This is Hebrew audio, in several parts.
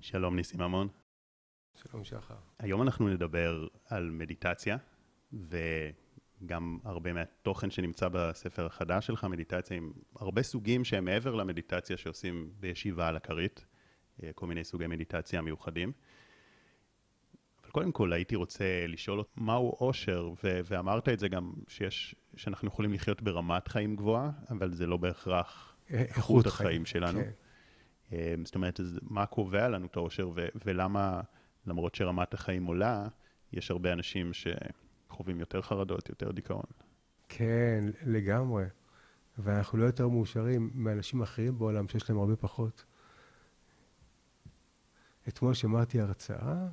שלום ניסים ממון. שלום שחר. היום אנחנו נדבר על מדיטציה, וגם הרבה מהתוכן שנמצא בספר החדש שלך, מדיטציה עם הרבה סוגים שהם מעבר למדיטציה שעושים בישיבה על הכרית, אה, כל מיני סוגי מדיטציה מיוחדים. אבל קודם כל הייתי רוצה לשאול מהו אושר, ו- ואמרת את זה גם שיש, שאנחנו יכולים לחיות ברמת חיים גבוהה, אבל זה לא בהכרח איכות החיים שלנו. כן. אה, זאת אומרת, מה קובע לנו את האושר, ולמה, למרות שרמת החיים עולה, יש הרבה אנשים שחווים יותר חרדות, יותר דיכאון. כן, לגמרי. ואנחנו לא יותר מאושרים מאנשים אחרים בעולם שיש להם הרבה פחות. אתמול שמעתי הרצאה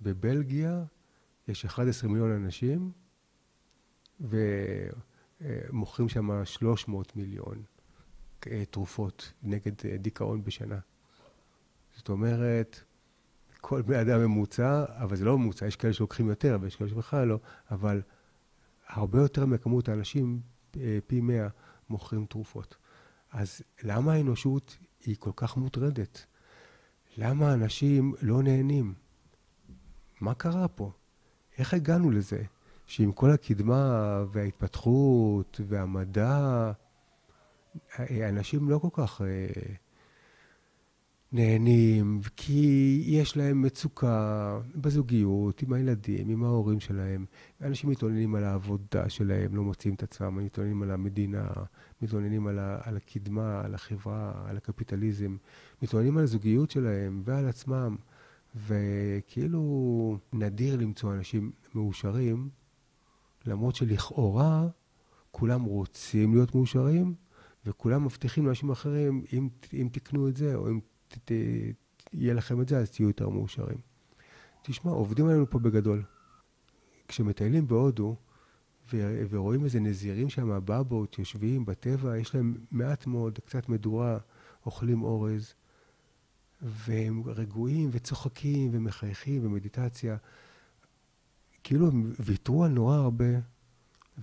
שבבלגיה יש 11 מיליון אנשים ומוכרים שם 300 מיליון תרופות נגד אה, דיכאון בשנה. זאת אומרת, כל בני אדם ממוצע, אבל זה לא ממוצע, יש כאלה שלוקחים יותר ויש כאלה שבכלל לא, אבל הרבה יותר מכמות האנשים, אה, פי מאה, מוכרים תרופות. אז למה האנושות היא כל כך מוטרדת? למה אנשים לא נהנים? מה קרה פה? איך הגענו לזה? שעם כל הקדמה וההתפתחות והמדע, אנשים לא כל כך אה, נהנים, כי יש להם מצוקה בזוגיות, עם הילדים, עם ההורים שלהם. אנשים מתלוננים על העבודה שלהם, לא מוצאים את עצמם, מתלוננים על המדינה, מתלוננים על, על הקדמה, על החברה, על הקפיטליזם, מתלוננים על הזוגיות שלהם ועל עצמם. וכאילו נדיר למצוא אנשים מאושרים, למרות שלכאורה כולם רוצים להיות מאושרים, וכולם מבטיחים לאנשים אחרים, אם, אם תקנו את זה, או אם ת, ת, יהיה לכם את זה, אז תהיו יותר מאושרים. תשמע, עובדים עלינו פה בגדול. כשמטיילים בהודו, ו- ורואים איזה נזירים שם, בבות, יושבים בטבע, יש להם מעט מאוד, קצת מדורה, אוכלים אורז, והם רגועים וצוחקים ומחייכים ומדיטציה. כאילו הם ויתרו על נורא הרבה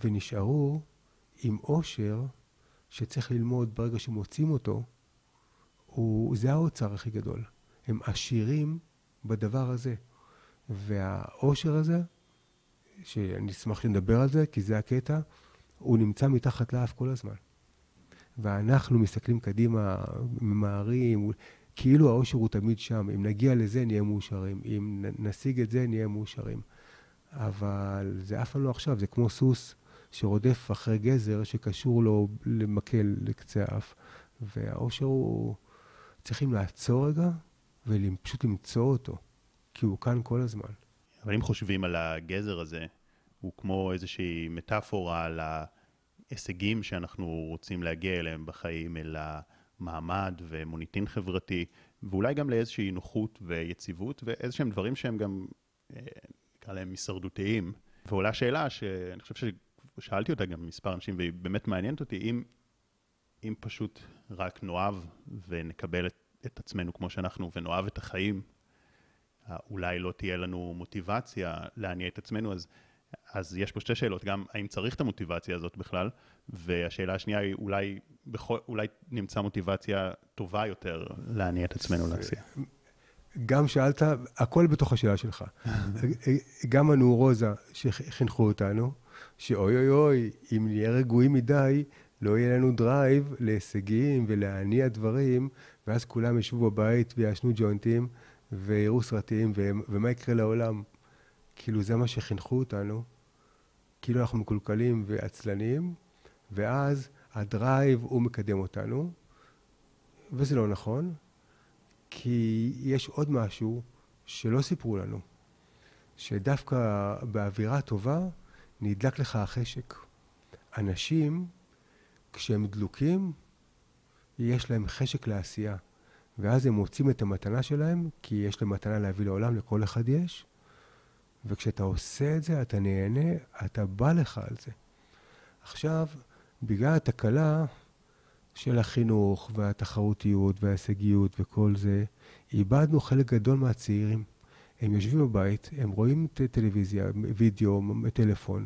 ונשארו עם אושר שצריך ללמוד ברגע שמוצאים אותו, הוא, זה האוצר הכי גדול. הם עשירים בדבר הזה. והאושר הזה, שאני אשמח שנדבר על זה, כי זה הקטע, הוא נמצא מתחת לאף כל הזמן. ואנחנו מסתכלים קדימה, ממהרים, כאילו האושר הוא תמיד שם. אם נגיע לזה, נהיה מאושרים. אם נשיג את זה, נהיה מאושרים. אבל זה אף פעם לא עכשיו, זה כמו סוס שרודף אחרי גזר שקשור לו למקל לקצה האף. והאושר הוא... צריכים לעצור רגע ופשוט למצוא אותו, כי הוא כאן כל הזמן. אבל אם חושבים על הגזר הזה, הוא כמו איזושהי מטאפורה על ההישגים שאנחנו רוצים להגיע אליהם בחיים, אל המעמד ומוניטין חברתי, ואולי גם לאיזושהי נוחות ויציבות, ואיזשהם דברים שהם גם, אה, נקרא להם הישרדותיים. ועולה שאלה שאני חושב ששאלתי אותה גם מספר אנשים, והיא באמת מעניינת אותי, אם אם פשוט רק נאהב ונקבל את, את עצמנו כמו שאנחנו ונאהב את החיים, אולי לא תהיה לנו מוטיבציה להניע את עצמנו, אז, אז יש פה שתי שאלות, גם האם צריך את המוטיבציה הזאת בכלל, והשאלה השנייה היא אולי, בכל, אולי נמצא מוטיבציה טובה יותר להניע את עצמנו לעשייה. גם שאלת, הכל בתוך השאלה שלך. גם הנורוזה שחינכו אותנו, שאוי אוי אוי, אם נהיה רגועים מדי, לא יהיה לנו drive להישגים ולהניע דברים, ואז כולם ישבו בבית ויעשנו ג'וינטים ויראו סרטים, ו- ומה יקרה לעולם? כאילו זה מה שחינכו אותנו, כאילו אנחנו מקולקלים ועצלנים, ואז ה drive הוא מקדם אותנו, וזה לא נכון, כי יש עוד משהו שלא סיפרו לנו, שדווקא באווירה טובה נדלק לך החשק. אנשים כשהם דלוקים, יש להם חשק לעשייה. ואז הם מוצאים את המתנה שלהם, כי יש להם מתנה להביא לעולם, לכל אחד יש. וכשאתה עושה את זה, אתה נהנה, אתה בא לך על זה. עכשיו, בגלל התקלה של החינוך והתחרותיות וההישגיות וכל זה, איבדנו חלק גדול מהצעירים. הם יושבים בבית, הם רואים טלוויזיה, וידאו, טלפון,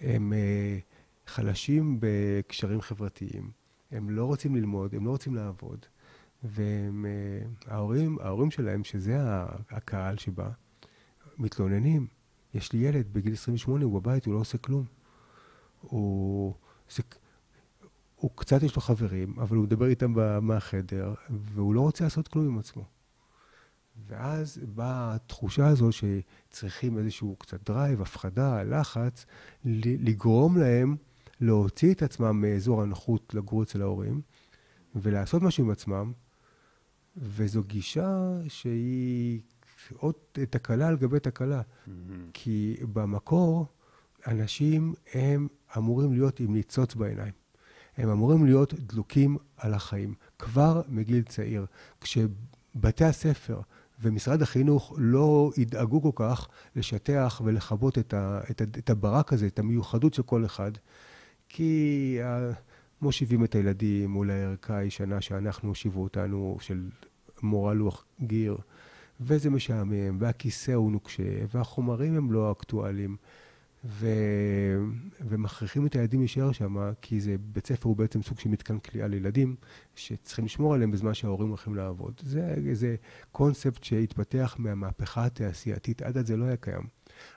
הם uh, חלשים בקשרים חברתיים, הם לא רוצים ללמוד, הם לא רוצים לעבוד, וההורים, ההורים שלהם, שזה הקהל שבא, מתלוננים. יש לי ילד בגיל 28, הוא בבית, הוא לא עושה כלום. הוא, הוא קצת יש לו חברים, אבל הוא מדבר איתם מהחדר, והוא לא רוצה לעשות כלום עם עצמו. ואז באה התחושה הזו שצריכים איזשהו קצת drive, הפחדה, לחץ, לגרום להם להוציא את עצמם מאזור הנוחות לגור אצל ההורים, ולעשות משהו עם עצמם, וזו גישה שהיא עוד תקלה על גבי תקלה. Mm-hmm. כי במקור, אנשים הם אמורים להיות עם ניצוץ בעיניים. הם אמורים להיות דלוקים על החיים, כבר מגיל צעיר. כשבתי הספר ומשרד החינוך לא ידאגו כל כך לשטח ולכבות את, ה, את, ה, את הברק הזה, את המיוחדות של כל אחד, כי מושיבים את הילדים מול הערכה הישנה שאנחנו הושיבו אותנו, של מורה לוח גיר, וזה משעמם, והכיסא הוא נוקשה, והחומרים הם לא אקטואליים. ו... ומכריחים את הילדים להישאר שם, כי זה, בית ספר הוא בעצם סוג של מתקן כליאה לילדים, שצריכים לשמור עליהם בזמן שההורים הולכים לעבוד. זה, זה קונספט שהתפתח מהמהפכה התעשייתית, עד אז זה לא היה קיים.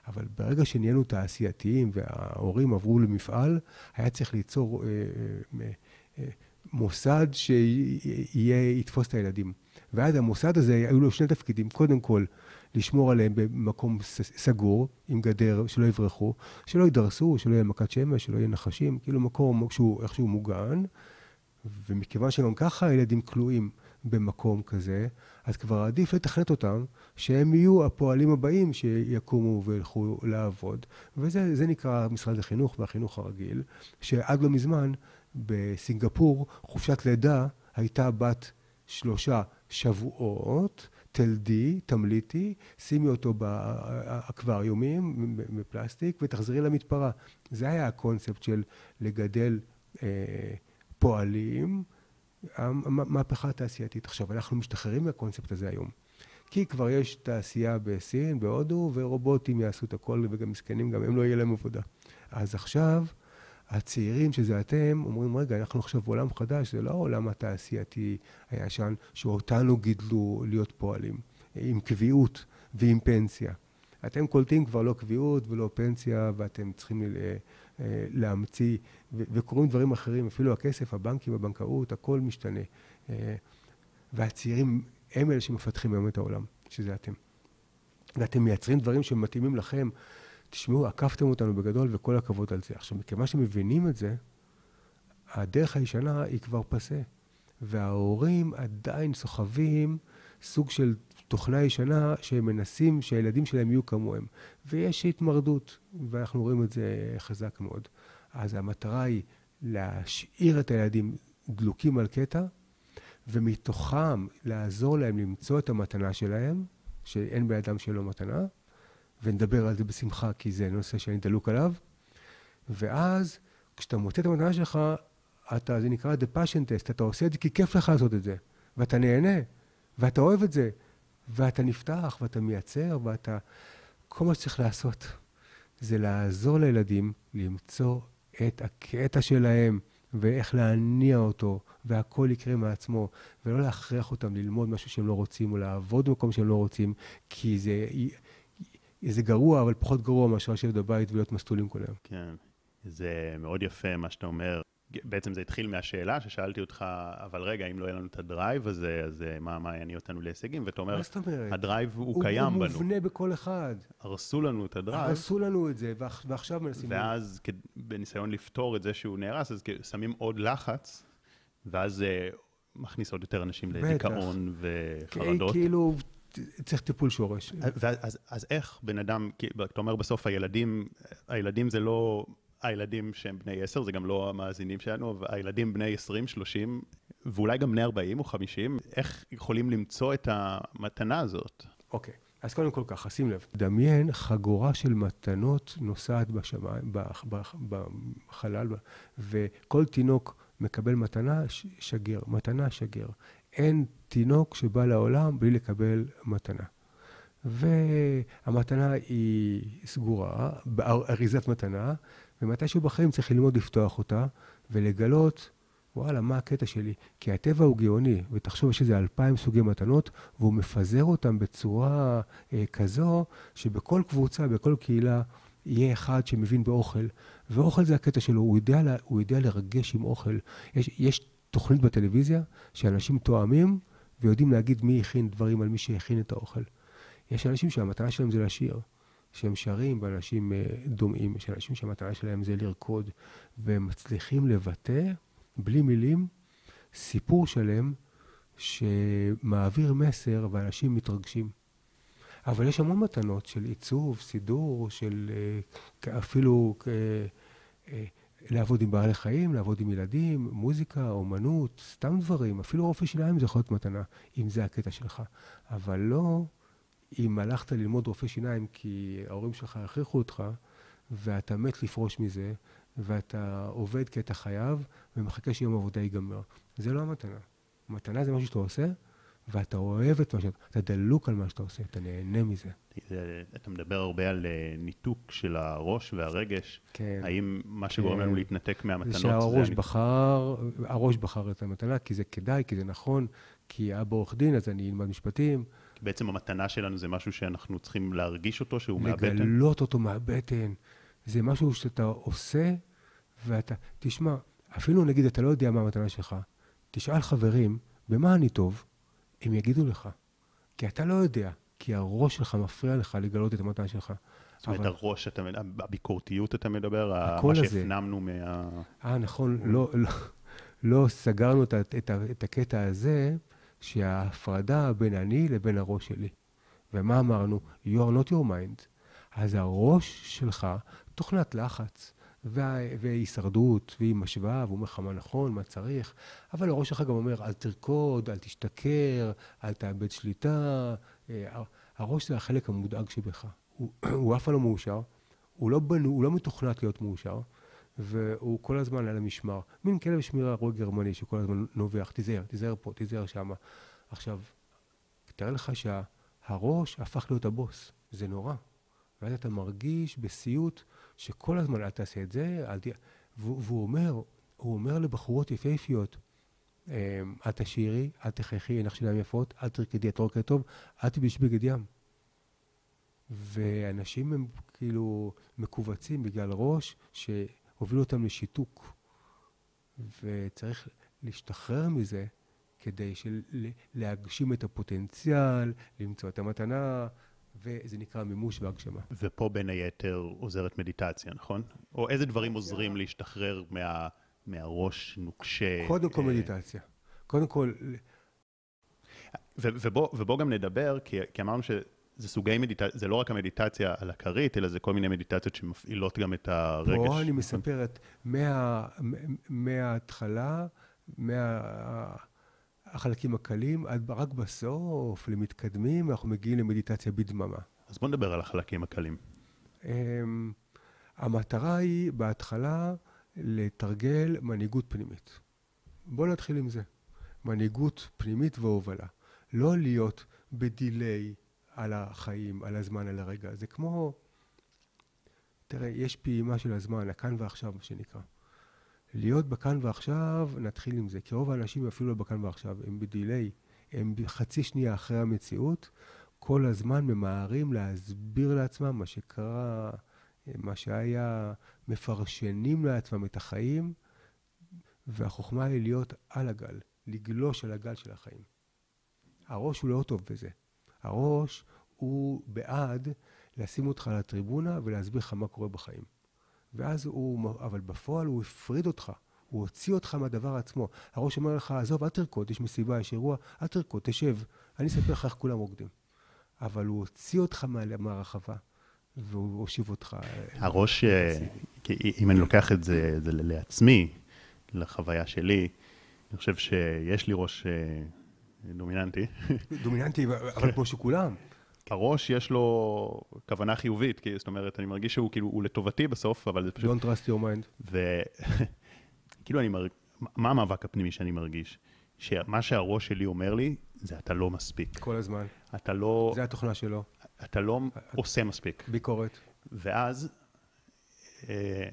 אבל ברגע שנהיינו תעשייתיים וההורים עברו למפעל, היה צריך ליצור אה, אה, אה, מוסד שיתפוס את הילדים. ואז המוסד הזה, היו לו שני תפקידים. קודם כל, לשמור עליהם במקום סגור, עם גדר, שלא יברחו, שלא יידרסו, שלא יהיה מכת שמש, שלא יהיה נחשים, כאילו מקום שהוא איכשהו מוגן. ומכיוון שגם ככה הילדים כלואים במקום כזה, אז כבר עדיף לתכנת אותם, שהם יהיו הפועלים הבאים שיקומו וילכו לעבוד. וזה נקרא משרד החינוך והחינוך הרגיל, שעד לא מזמן בסינגפור חופשת לידה הייתה בת שלושה שבועות, תלדי, תמליטי, שימי אותו באקווריומים מפלסטיק ותחזרי למתפרה. זה היה הקונספט של לגדל אה, פועלים, המהפכה התעשייתית. עכשיו, אנחנו משתחררים מהקונספט הזה היום. כי כבר יש תעשייה בסין, בהודו, ורובוטים יעשו את הכל, וגם מסכנים, גם הם לא יהיה להם עבודה. אז עכשיו, הצעירים, שזה אתם, אומרים, רגע, אנחנו עכשיו בעולם חדש, זה לא העולם התעשייתי הישן, שאותנו גידלו להיות פועלים, עם קביעות ועם פנסיה. אתם קולטים כבר לא קביעות ולא פנסיה, ואתם צריכים אה, להמציא, וקורים דברים אחרים, אפילו הכסף, הבנקים, הבנקאות, הכל משתנה. אה, והצעירים הם אלה שמפתחים היום את העולם, שזה אתם. ואתם מייצרים דברים שמתאימים לכם. תשמעו, עקפתם אותנו בגדול וכל הכבוד על זה. עכשיו, מכיוון שמבינים את זה, הדרך הישנה היא כבר פסה. וההורים עדיין סוחבים סוג של תוכנה ישנה שהם מנסים שהילדים שלהם יהיו כמוהם. ויש התמרדות, ואנחנו רואים את זה חזק מאוד. אז המטרה היא להשאיר את הילדים דלוקים על קטע, ומתוכם לעזור להם למצוא את המתנה שלהם, שאין בידם שלא מתנה, ונדבר על זה בשמחה, כי זה נושא שאני דלוק עליו. ואז, כשאתה מוצא את המתנה שלך, אתה, זה נקרא the passion test, אתה עושה את זה כי כיף לך לעשות את זה, ואתה נהנה, ואתה אוהב את זה, ואתה נפתח, ואתה מייצר, ואתה... כל מה שצריך לעשות זה לעזור לילדים למצוא את הקטע שלהם, ואיך להניע אותו, והכל יקרה מעצמו, ולא להכריח אותם ללמוד משהו שהם לא רוצים, או לעבוד במקום שהם לא רוצים, כי זה זה גרוע, אבל פחות גרוע מאשר לשבת בבית ולהיות מסטולים כל היום. כן, זה מאוד יפה מה שאתה אומר. בעצם זה התחיל מהשאלה ששאלתי אותך, אבל רגע, אם לא יהיה לנו את ה drive הזה, אז אה, מה, מה יניע אותנו להישגים? ואתה אומר? ה drive הוא, הוא קיים הוא בנו. הוא מובנה בכל אחד. הרסו לנו את ה drive. הרסו לנו את זה, ועכשיו מנסים... ואז בניסיון לפתור את זה שהוא נהרס, אז שמים עוד לחץ, ואז זה מכניס עוד יותר אנשים לדיכאון וחרדות. כאילו, צריך טיפול שורש. אז, אז איך בן אדם, אתה אומר בסוף הילדים, הילדים זה לא הילדים שהם בני 10, זה גם לא המאזינים שלנו, אבל הילדים בני 20, 30, ואולי גם בני 40 או 50, איך יכולים למצוא את המתנה הזאת? אוקיי. Okay. אז קודם כל ככה, שים לב, דמיין חגורה של מתנות נוסעת בשמיים, בחלל, וכל תינוק מקבל מתנה שגר, מתנה שגר. אין תינוק שבא לעולם בלי לקבל מתנה. והמתנה היא סגורה, אריזת מתנה, ומתישהו בחיים צריך ללמוד לפתוח אותה ולגלות וואלה, מה הקטע שלי? כי הטבע הוא גאוני, ותחשוב יש איזה אלפיים סוגי מתנות, והוא מפזר אותם בצורה אה, כזו, שבכל קבוצה, בכל קהילה, יהיה אחד שמבין באוכל. ואוכל זה הקטע שלו, הוא יודע, הוא יודע לרגש עם אוכל. יש, יש תוכנית בטלוויזיה שאנשים תואמים ויודעים להגיד מי הכין דברים על מי שהכין את האוכל. יש אנשים שהמטרה שלהם זה לשיר, שהם שרים, ואנשים אה, דומעים. יש אנשים שהמטרה שלהם זה לרקוד, והם מצליחים לבטא, בלי מילים, סיפור שלם שמעביר מסר ואנשים מתרגשים. אבל יש המון מתנות של עיצוב, סידור, של אה, אפילו אה, לעבוד עם בעלי חיים, לעבוד עם ילדים, מוזיקה, אומנות, סתם דברים. אפילו רופא שיניים זה יכול להיות מתנה, אם זה הקטע שלך. אבל לא אם הלכת ללמוד רופא שיניים כי ההורים שלך הכריחו אותך, ואתה מת לפרוש מזה, ואתה עובד כי אתה חייב, ומחכה שיום עבודה ייגמר. זה לא המתנה. מתנה זה משהו שאתה עושה, ואתה אוהב את מה שאתה, אתה דלוק על מה שאתה עושה, אתה נהנה מזה. אתה מדבר הרבה על אה, ניתוק של הראש והרגש. כן. האם מה שגורם לנו כן. להתנתק מהמתנות זה שהראש זה בחר, הראש בחר את המתנה, כי זה כדאי, כי זה נכון, כי אבא עורך דין, אז אני אלמד משפטים. בעצם המתנה שלנו זה משהו שאנחנו צריכים להרגיש אותו, שהוא מהבטן? לגלות אותו מהבטן. זה משהו שאתה עושה, ואתה... תשמע, אפילו נגיד אתה לא יודע מה המתנה שלך, תשאל חברים, במה אני טוב? הם יגידו לך. כי אתה לא יודע, כי הראש שלך מפריע לך לגלות את המתנה שלך. זאת אומרת, הראש, אתה, הביקורתיות אתה מדבר, מה שהפנמנו מה... אה, נכון, לא, לא, לא סגרנו את, את, את הקטע הזה, שההפרדה בין אני לבין הראש שלי. ומה אמרנו? You are not your mind. אז הראש שלך, תוכנת לחץ, והישרדות, והיא משווה, והוא אומר לך מה נכון, מה צריך, אבל הראש שלך גם אומר, אל תרקוד, אל תשתכר, אל תאבד שליטה. אה, הראש זה החלק המודאג שבך. הוא, הוא אף פעם לא מאושר, הוא לא, בנו, הוא לא מתוכנת להיות מאושר, והוא כל הזמן על המשמר. מין כלב שמירה רואה גרמני שכל הזמן נובח, תיזהר, תיזהר פה, תיזהר שמה. עכשיו, תאר לך שהראש הפך להיות הבוס, זה נורא. ואז אתה מרגיש בסיוט שכל הזמן אל תעשה את זה, אל ת... והוא אומר, הוא אומר לבחורות יפהפיות, אמ, אל תשאירי, אל תחייכי, אין לך שיניים יפות, אל תרקדי, את לא רוקדת טוב, אל תלבשי בגד ים. ואנשים הם כאילו מכווצים בגלל ראש שהוביל אותם לשיתוק. וצריך להשתחרר מזה כדי של... להגשים את הפוטנציאל, למצוא את המתנה, וזה נקרא מימוש והגשמה. ופה בין היתר עוזרת מדיטציה, נכון? או איזה דברים עוזרים להשתחרר מה, מהראש נוקשה? קודם כל אה, מדיטציה. קודם כל... ובוא, ובוא גם נדבר, כי, כי אמרנו שזה סוגי מדיטציה, זה לא רק המדיטציה על הכרית, אלא זה כל מיני מדיטציות שמפעילות גם את הרגש. פה אני מספר את מה, מההתחלה, מה... החלקים הקלים, עד רק בסוף, למתקדמים, אנחנו מגיעים למדיטציה בדממה. אז בוא נדבר על החלקים הקלים. Um, המטרה היא בהתחלה לתרגל מנהיגות פנימית. בוא נתחיל עם זה. מנהיגות פנימית והובלה. לא להיות בדיליי על החיים, על הזמן, על הרגע. זה כמו... תראה, יש פעימה של הזמן, הכאן ועכשיו, מה שנקרא. להיות בכאן ועכשיו, נתחיל עם זה. כי רוב האנשים אפילו לא בכאן ועכשיו, הם בדיליי, הם חצי שנייה אחרי המציאות, כל הזמן ממהרים להסביר לעצמם מה שקרה, מה שהיה, מפרשנים לעצמם את החיים, והחוכמה היא להיות על הגל, לגלוש על הגל של החיים. הראש הוא לא טוב בזה. הראש הוא בעד לשים אותך על הטריבונה ולהסביר לך מה קורה בחיים. ואז הוא, אבל בפועל הוא הפריד אותך, הוא הוציא אותך מהדבר עצמו. הראש אומר לך, עזוב, אל תרקוד, יש מסיבה, יש אירוע, אל תרקוד, תשב, אני אספר לך איך כולם רוקדים. אבל הוא הוציא אותך מהרחבה, והוא הושיב אותך. הראש, אה, אם אני לוקח את זה, זה לעצמי, לחוויה שלי, אני חושב שיש לי ראש אה, דומיננטי. דומיננטי, אבל כמו שכולם. הראש יש לו כוונה חיובית, כי זאת אומרת, אני מרגיש שהוא כאילו, הוא לטובתי בסוף, אבל זה פשוט... Don't trust your mind. וכאילו אני מרגיש, מה המאבק הפנימי שאני מרגיש? שמה שהראש שלי אומר לי, זה אתה לא מספיק. כל הזמן. אתה לא... זה התוכנה שלו. אתה לא עושה מספיק. ביקורת. ואז, אה,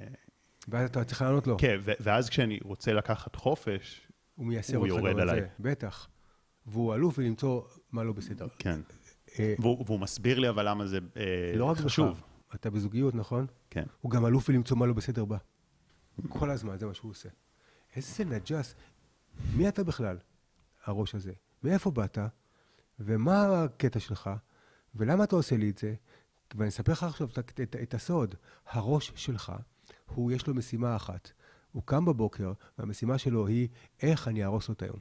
ואז אתה צריך לענות לו. כן, ואז כשאני רוצה לקחת חופש, הוא מייסר אותך גם על. זה, בטח. והוא אלוף בלמצוא מה לא בסדר. כן. אה, והוא, מסביר לי אבל למה זה אה, לא רק חשוב. בך, אתה בזוגיות, נכון? כן. הוא גם אלוף בלמצוא מה לא בסדר בה. כל הזמן, זה מה שהוא עושה. איזה נג'ס. מי אתה בכלל, הראש הזה? מאיפה באת? ומה הקטע שלך? ולמה אתה עושה לי את זה? ואני אספר לך עכשיו את, את, את הסוד. הראש שלך, הוא, יש לו משימה אחת. הוא קם בבוקר, והמשימה שלו היא איך אני אהרוס לו את היום.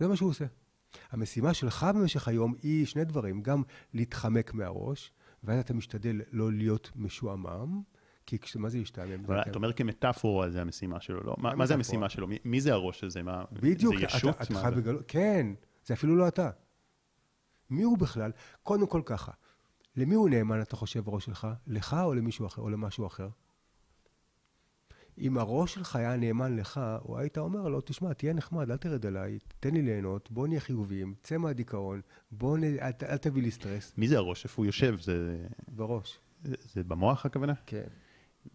זה מה שהוא עושה. המשימה שלך במשך היום היא שני דברים, גם להתחמק מהראש, ואז אתה משתדל לא להיות משועמם, כי כש- מה זה להשתעמם? אבל זה- אתה אומר כמטאפורה זה המשימה שלו, לא? מה, מה זה? המשימה שלו? מי, מי זה הראש הזה? מה, בדיוק, זה ישות? אתה, אתה חייב? לגלות, כן, זה אפילו לא אתה. מי הוא בכלל? קודם כל ככה, למי הוא נאמן, אתה חושב, בראש שלך? לך או למישהו אחר, או למשהו אחר? אם הראש שלך היה נאמן לך, או היית אומר לו, תשמע, תהיה נחמד, אל תרד עליי, תן לי ליהנות, בוא נהיה חיוביים, צא מהדיכאון, בוא נ... אל, אל תביא לי סטרס. מי זה הראש? איפה הוא יושב? זה, בראש, זה, זה במוח הכוונה? כן.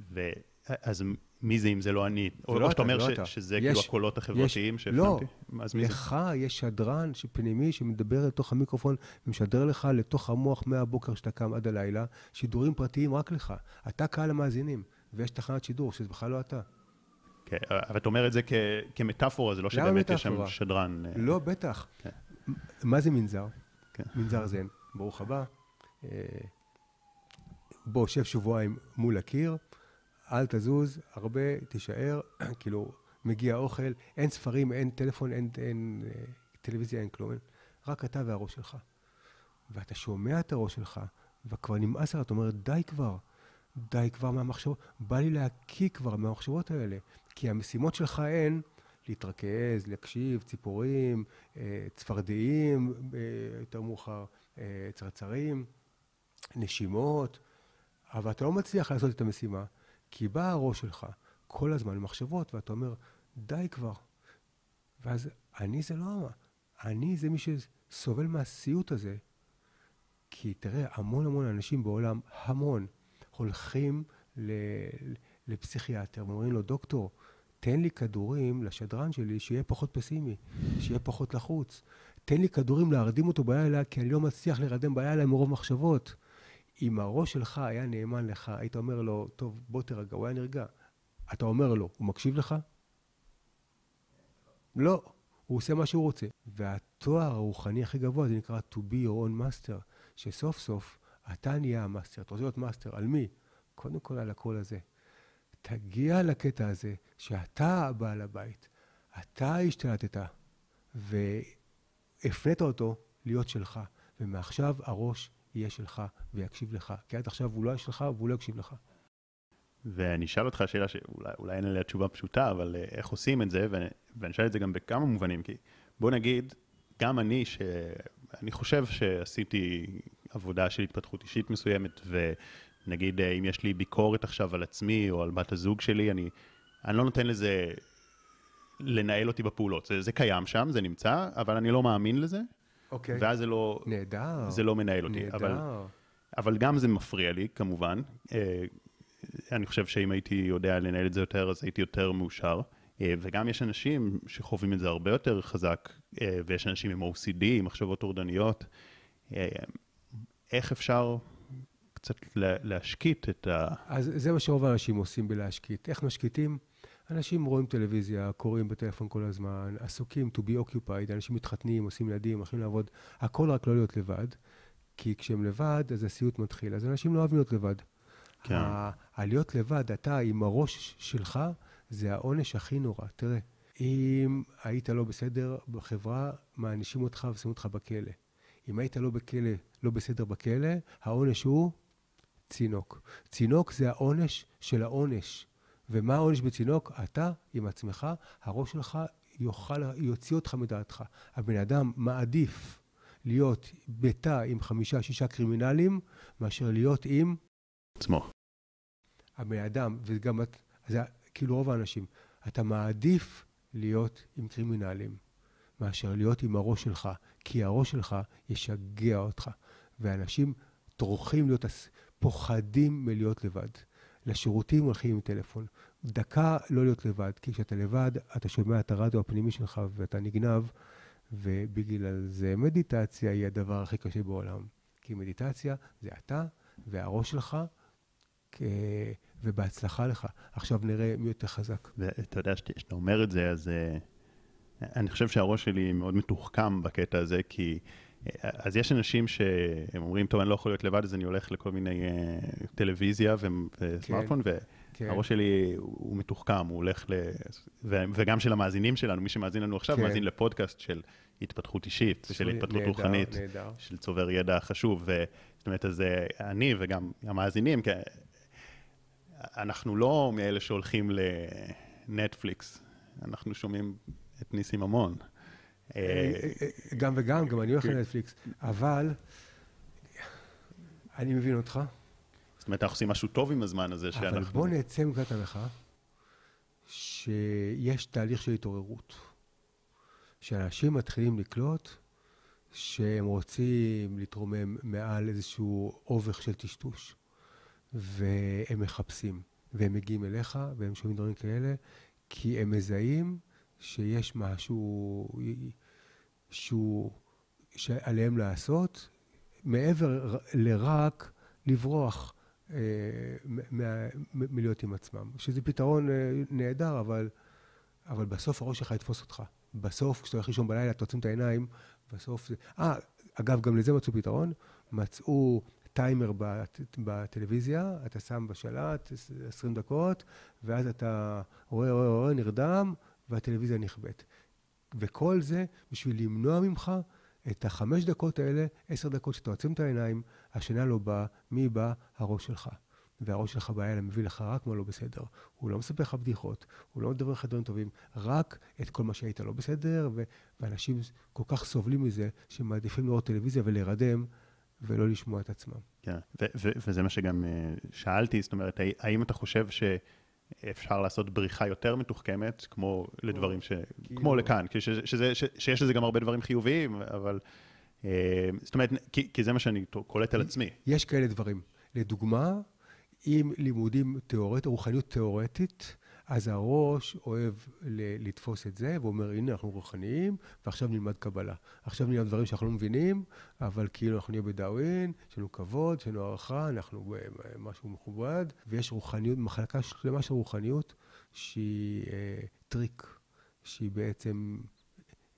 ו... אז מי זה אם זה לא אני? או, לא או שאתה אתה, אומר זה לא ש, אתה. שזה יש- כאילו הקולות החברתיים שהפנמתי? לא, אז מי זה? לך יש שדרן פנימי שמדבר לתוך המיקרופון ומשדר לך לתוך המוח מהבוקר שאתה קם עד הלילה, שידורים פרטיים רק לך. אתה קהל המאזינים, ויש תחנת שידור שזה בכלל לא אתה. כן, אבל אתה אומר את זה כ, כמטאפורה, זה לא שבאמת יש שם מטאפורה? שדרן. אה, לא, בטח. כן. מה זה מנזר? כן. מנזר זן. ברוך הבא. אה, בוא, שב שבועיים מול הקיר, אל תזוז, הרבה, תישאר, כאילו, מגיע אוכל, אין ספרים, אין טלפון, אין, אין אה, טלוויזיה, אין כלום, אין- רק אתה והראש שלך. ואתה שומע את הראש שלך, וכבר נמאס לך, אתה אומר, די כבר, די כבר מהמחשבות, בא לי להקיא כבר מהמחשבות האלה. כי המשימות שלך הן להתרכז, להקשיב, ציפורים, אה, צפרדעים, אה, יותר מאוחר, צרצרים, נשימות, אבל אתה לא מצליח לעשות את המשימה, כי בא הראש שלך כל הזמן במחשבות, ואתה אומר, די כבר. ואז אני זה לא, אני זה מי שסובל מהסיוט הזה. כי תראה, המון המון אנשים בעולם, המון, הולכים ל- לפסיכיאטר ואומרים לו, דוקטור, תן לי כדורים לשדרן שלי שיהיה פחות פסימי, שיהיה פחות לחוץ. תן לי כדורים להרדים אותו בלילה, כי אני לא מצליח להירדם בלילה מרוב מחשבות. אם הראש שלך היה נאמן לך, היית אומר לו, טוב, בוא תירגע, הוא היה נרגע. אתה אומר לו, הוא מקשיב לך? לא, הוא עושה מה שהוא רוצה. והתואר הרוחני הכי גבוה זה נקרא to be your own master, שסוף סוף אתה נהיה ה master. אתה רוצה להיות master, על מי? קודם כל על הקול הזה. תגיע לקטע הזה שאתה בעל הבית, אתה השתלטת והפנית אותו להיות שלך, ומעכשיו הראש יהיה שלך ויקשיב לך. כי עד עכשיו הוא לא היה שלך והוא לא יקשיב לך. ואני אשאל אותך שאלה שאולי אולי אין עליה תשובה פשוטה, אבל אה, איך עושים את זה, ואני אשאל את זה גם בכמה מובנים, כי בוא נגיד, גם אני, שאני חושב שעשיתי עבודה של התפתחות אישית מסוימת, ונגיד אה, אם יש לי ביקורת עכשיו על עצמי או על בת הזוג שלי, אני, אני לא נותן לזה לנהל אותי בפעולות. זה, זה קיים שם, זה נמצא, אבל אני לא מאמין לזה, אוקיי. ואז זה לא, נהדר. זה לא מנהל אותי. אבל, נהדר. אבל גם זה מפריע לי, כמובן. אה, אני חושב שאם הייתי יודע לנהל את זה יותר, אז הייתי יותר מאושר. אה, וגם יש אנשים שחווים את זה הרבה יותר חזק, אה, ויש אנשים עם OCD, עם מחשבות טורדניות. איך אפשר קצת לה- להשקיט את ה... אז זה מה שרוב האנשים עושים בלהשקיט. איך משקיטים? אנשים רואים טלוויזיה, קוראים בטלפון כל הזמן, עסוקים to be occupied, אנשים מתחתנים, עושים ילדים, הולכים לעבוד, הכל רק לא להיות לבד. כי כשהם לבד, אז הסיוט מתחיל. אז אנשים לא אוהבים להיות לבד. כן. הלהיות לבד, אתה עם הראש שלך, זה העונש הכי נורא. תראה, אם היית לא בסדר בחברה, מענישים אותך ושמים אותך בכלא. אם היית לא בכלא, לא בסדר בכלא, העונש הוא צינוק. צינוק זה העונש של העונש. ומה העונש בצינוק? אתה עם עצמך, הראש שלך יוכל, יוציא אותך מדעתך. הבן אדם מעדיף להיות בתא עם חמישה, שישה קרימינלים, מאשר להיות עם עצמו. הבן אדם, וגם את, זה כאילו רוב האנשים, אתה מעדיף להיות עם קרימינלים מאשר להיות עם הראש שלך, כי הראש שלך ישגע אותך. ואנשים טורחים להיות, פוחדים מלהיות לבד. לשירותים הולכים עם טלפון. דקה לא להיות לבד, כי כשאתה לבד, אתה שומע את הרדיו הפנימי שלך ואתה נגנב, ובגלל זה מדיטציה היא הדבר הכי קשה בעולם. כי מדיטציה זה אתה והראש שלך, ובהצלחה לך. עכשיו נראה מי יותר חזק. ואתה יודע, כשאתה אומר את זה, אז uh, אני חושב שהראש שלי מאוד מתוחכם בקטע הזה, כי... אז יש אנשים שהם אומרים, טוב, אני לא יכול להיות לבד, אז אני הולך לכל מיני uh, טלוויזיה וסמארטפון, כן, כן. והראש שלי הוא מתוחכם, הוא הולך ל... ו, וגם של המאזינים שלנו, מי שמאזין לנו עכשיו, כן. מאזין לפודקאסט של התפתחות אישית, של התפתחות נהדר, רוחנית, נהדר. של צובר ידע חשוב. ו, זאת אומרת, אז אה, אני וגם המאזינים, אנחנו לא מאלה שהולכים לנטפליקס, אנחנו שומעים את ניסים ממון. אה, אה, גם וגם, גם אני הולך כן. לנטפליקס, אבל אני מבין אותך. זאת אומרת, אנחנו עושים משהו טוב עם הזמן הזה שאנחנו... אבל בוא נצא מנקודת הנחה שיש תהליך של התעוררות. שאנשים מתחילים לקלוט שהם רוצים להתרומם מעל איזשהו אובך של טשטוש, והם מחפשים, והם מגיעים אליך, והם שומעים דברים כאלה, כי הם מזהים שיש משהו שהוא, שעליהם לעשות, מעבר לרק לברוח אה, מלהיות עם עצמם. שזה פתרון אה, נהדר, אבל, אבל בסוף הראש שלך יתפוס אותך. בסוף, כשאתה הולך לישון בלילה, אתה עוצם את העיניים, בסוף זה... אה, אגב, גם לזה מצאו פתרון. מצאו טיימר בט, בטלוויזיה, אתה שם בשלט 20 דקות, ואז אתה רואה, רואה, רואה, נרדם, והטלוויזיה נכבאת. וכל זה בשביל למנוע ממך את החמש דקות האלה, עשר דקות שאתה עוצם את העיניים, השינה לא באה, מי בא? הראש שלך. והראש שלך בעיה מביא לך רק מה לא בסדר. הוא לא מספר לך בדיחות, הוא לא מדבר לך דברים טובים, רק את כל מה שהיית לא בסדר, ו- ואנשים כל כך סובלים מזה, שמעדיפים לראות טלוויזיה ולהירדם, ולא לשמוע את עצמם. כן, ו- ו- וזה מה שגם אה, שאלתי, זאת אומרת, האם אתה חושב שאפשר לעשות בריחה יותר מתוחכמת, כמו לדברים ש... כאילו... כמו לכאן, שזה, שזה, ש- שיש לזה גם הרבה דברים חיוביים, אבל... אה, זאת אומרת, כי, כי זה מה שאני קולט על עצמי. יש כאלה דברים. לדוגמה, עם לימודים תיאורטיים, רוחניות תיאורטית, אז הראש אוהב לתפוס את זה, ואומר, הנה, אנחנו רוחניים, ועכשיו נלמד קבלה. עכשיו נלמד דברים שאנחנו לא מבינים, אבל כאילו אנחנו נהיה בדאווין, יש לנו כבוד, יש לנו הערכה, אנחנו משהו מכובד, ויש רוחניות, מחלקה שלמה של רוחניות, שהיא אה, טריק, שהיא בעצם,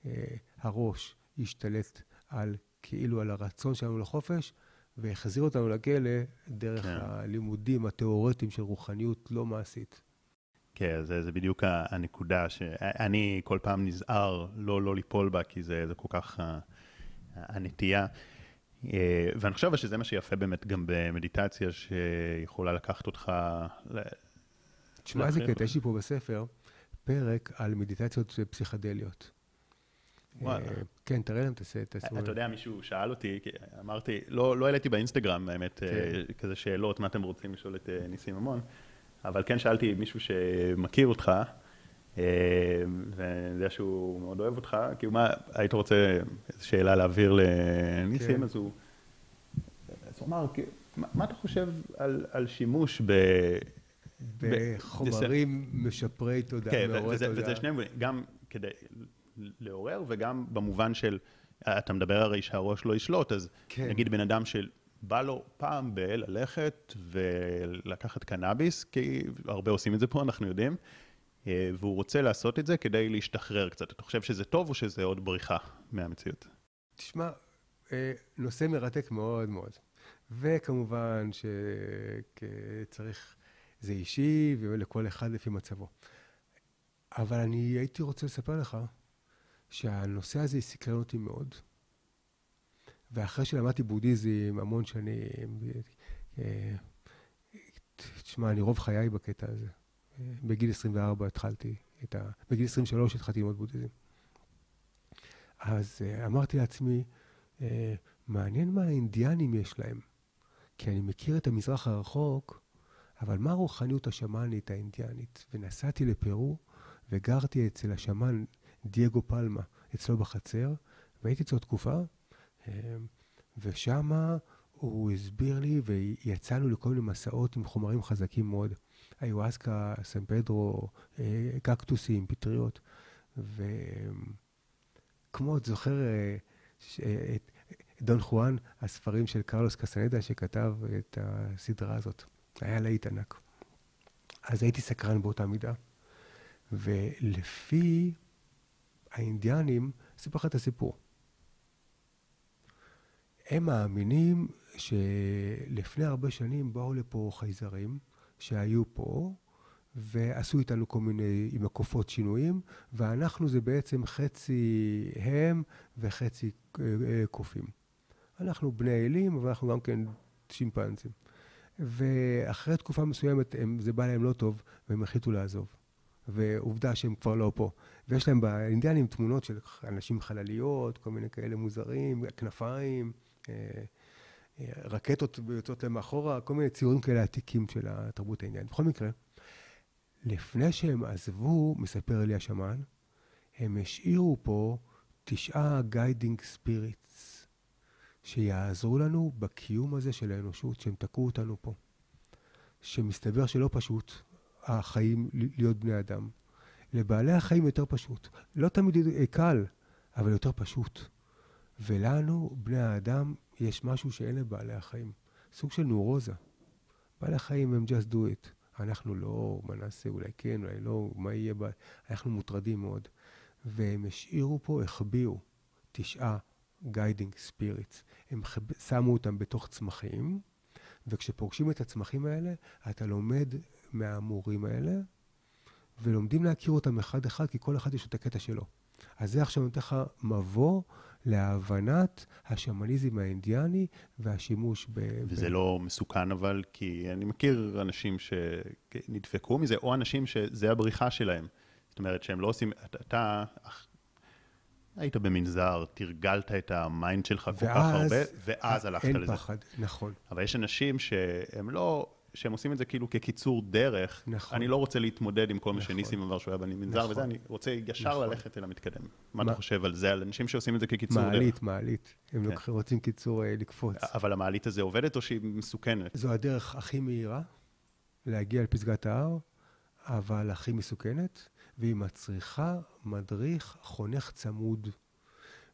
אה, הראש ישתלט על, כאילו על הרצון שלנו לחופש, והחזיר אותנו לכלא דרך כן. הלימודים התיאורטיים של רוחניות לא מעשית. כן, זה, זה בדיוק הנקודה שאני כל פעם נזהר לא, לא ליפול בה, כי זה, זה כל כך הנטייה. אה, ואני חושב שזה מה שיפה באמת גם במדיטציה, שיכולה לקחת אותך... תשמע, איזה קטע, יש לי פה בספר פרק על מדיטציות פסיכדליות. וואלה. אה, כן, תראה להם את הסט. אתה יודע, מישהו שאל אותי, אמרתי, לא, לא העליתי באינסטגרם, האמת, אה, כן. כזה שאלות, מה אתם רוצים לשאול את אה, ניסים ממון, אבל כן שאלתי מישהו שמכיר אותך, ואני יודע שהוא מאוד אוהב אותך, כאילו מה, היית רוצה איזו שאלה להעביר לניסים, כן. אז הוא... אז הוא אמר, מה אתה חושב על, על שימוש ב... בחומרים משפרי תודעה, כן, וזה, וזה שניהם, גם כדי לעורר, וגם במובן של, אתה מדבר הרי שהראש לא ישלוט, אז כן. נגיד בן אדם שבא לו פעם בללכת ולקחת קנאביס, כי הרבה עושים את זה פה, אנחנו יודעים, אה, והוא רוצה לעשות את זה כדי להשתחרר קצת. אתה חושב שזה טוב או שזה עוד בריחה מהמציאות? תשמע, אה, נושא מרתק מאוד מאוד. וכמובן שצריך, זה אישי ולכל אחד לפי מצבו. אבל אני הייתי רוצה לספר לך שהנושא הזה סקרן אותי מאוד. ואחרי שלמדתי בודהיזם המון שנים, אה, תשמע, אני רוב חיי בקטע הזה. בגיל 24 התחלתי את ה... בגיל 23 התחלתי ללמוד בודהיזם. אז אה, אמרתי לעצמי, אה, מעניין מה האינדיאנים יש להם. כי אני מכיר את המזרח הרחוק, אבל מה הרוחניות השמאנית האינדיאנית? ונסעתי לפרו וגרתי אצל השמן דייגו פלמה, אצלו בחצר, והייתי אצלו תקופה, אמ, ושם הוא, הסביר לי, ויצאנו לכל מיני מסעות עם חומרים חזקים מאוד. איואסקה, סן פדרו, אה, קקטוסים, פטריות. וכמו, את זוכר אה, את דון חואן, הספרים של קרלוס קסנדה, שכתב את הסדרה הזאת. היה להיט ענק. אז הייתי סקרן באותה מידה. ולפי האינדיאנים, אספר לך את הסיפור. הם מאמינים שלפני הרבה שנים באו לפה חייזרים שהיו פה ועשו איתנו כל מיני, עם הקופות שינויים, ואנחנו זה בעצם חצי הם וחצי אה, אה, קופים. אנחנו בני אלים, אבל אנחנו גם כן שימפנזים. ואחרי תקופה מסוימת הם, זה בא להם לא טוב, והם החליטו לעזוב. ועובדה שהם כבר לא פה. ויש להם באינדיאנים תמונות של אנשים חלליות, כל מיני כאלה מוזרים, כנפיים, רקטות יוצאות להם מאחורה, כל מיני ציורים כאלה עתיקים של התרבות האינדיאנית. בכל מקרה, לפני שהם עזבו, מספר לי השמאן, הם השאירו פה תשעה guiding spirits, שיעזרו לנו בקיום הזה של האנושות, שהם תקעו אותנו פה. שמסתבר שלא פשוט החיים להיות בני אדם. לבעלי החיים יותר פשוט. לא תמיד קל, אבל יותר פשוט. ולנו, בני האדם, יש משהו שאין לבעלי החיים. סוג של נורוזה. בעלי החיים הם just do it. אנחנו לא, מה נעשה, אולי כן, אולי לא, מה יהיה, בה... אנחנו מוטרדים מאוד. והם השאירו פה, החביאו תשעה guiding spirits. הם. שמו אותם בתוך צמחים, וכשפוגשים את הצמחים האלה, אתה לומד מהמורים האלה, ולומדים להכיר אותם אחד-אחד, כי כל אחד יש את הקטע שלו. אז זה עכשיו נותן לך מבוא להבנת השמניזם האינדיאני והשימוש ב... וזה ב... לא מסוכן אבל, כי אני מכיר אנשים שנדפקו מזה, או אנשים שזה הבריחה שלהם. זאת אומרת שהם לא עושים, אתה, אתה היית במנזר, תרגלת את ה mind שלך כל כך הרבה, ואז הלכת לזה. אין פחד, נכון. אבל יש אנשים שהם לא, שהם עושים את זה כאילו כקיצור דרך. נכון. אני לא רוצה להתמודד עם כל מה נכון. שניסים אמר שהוא היה במנזר נכון. וזה, אני רוצה ישר נכון. ללכת אל המתקדם. מה, מה אתה חושב על זה, על אנשים שעושים את זה כקיצור מעלית, דרך? מעלית, מעלית. הם כן. רוצים קיצור אה, לקפוץ. אבל המעלית הזה עובדת או שהיא מסוכנת? זו הדרך הכי מהירה להגיע לפסגת ההר, אבל הכי מסוכנת, והיא מצריכה מדריך חונך צמוד.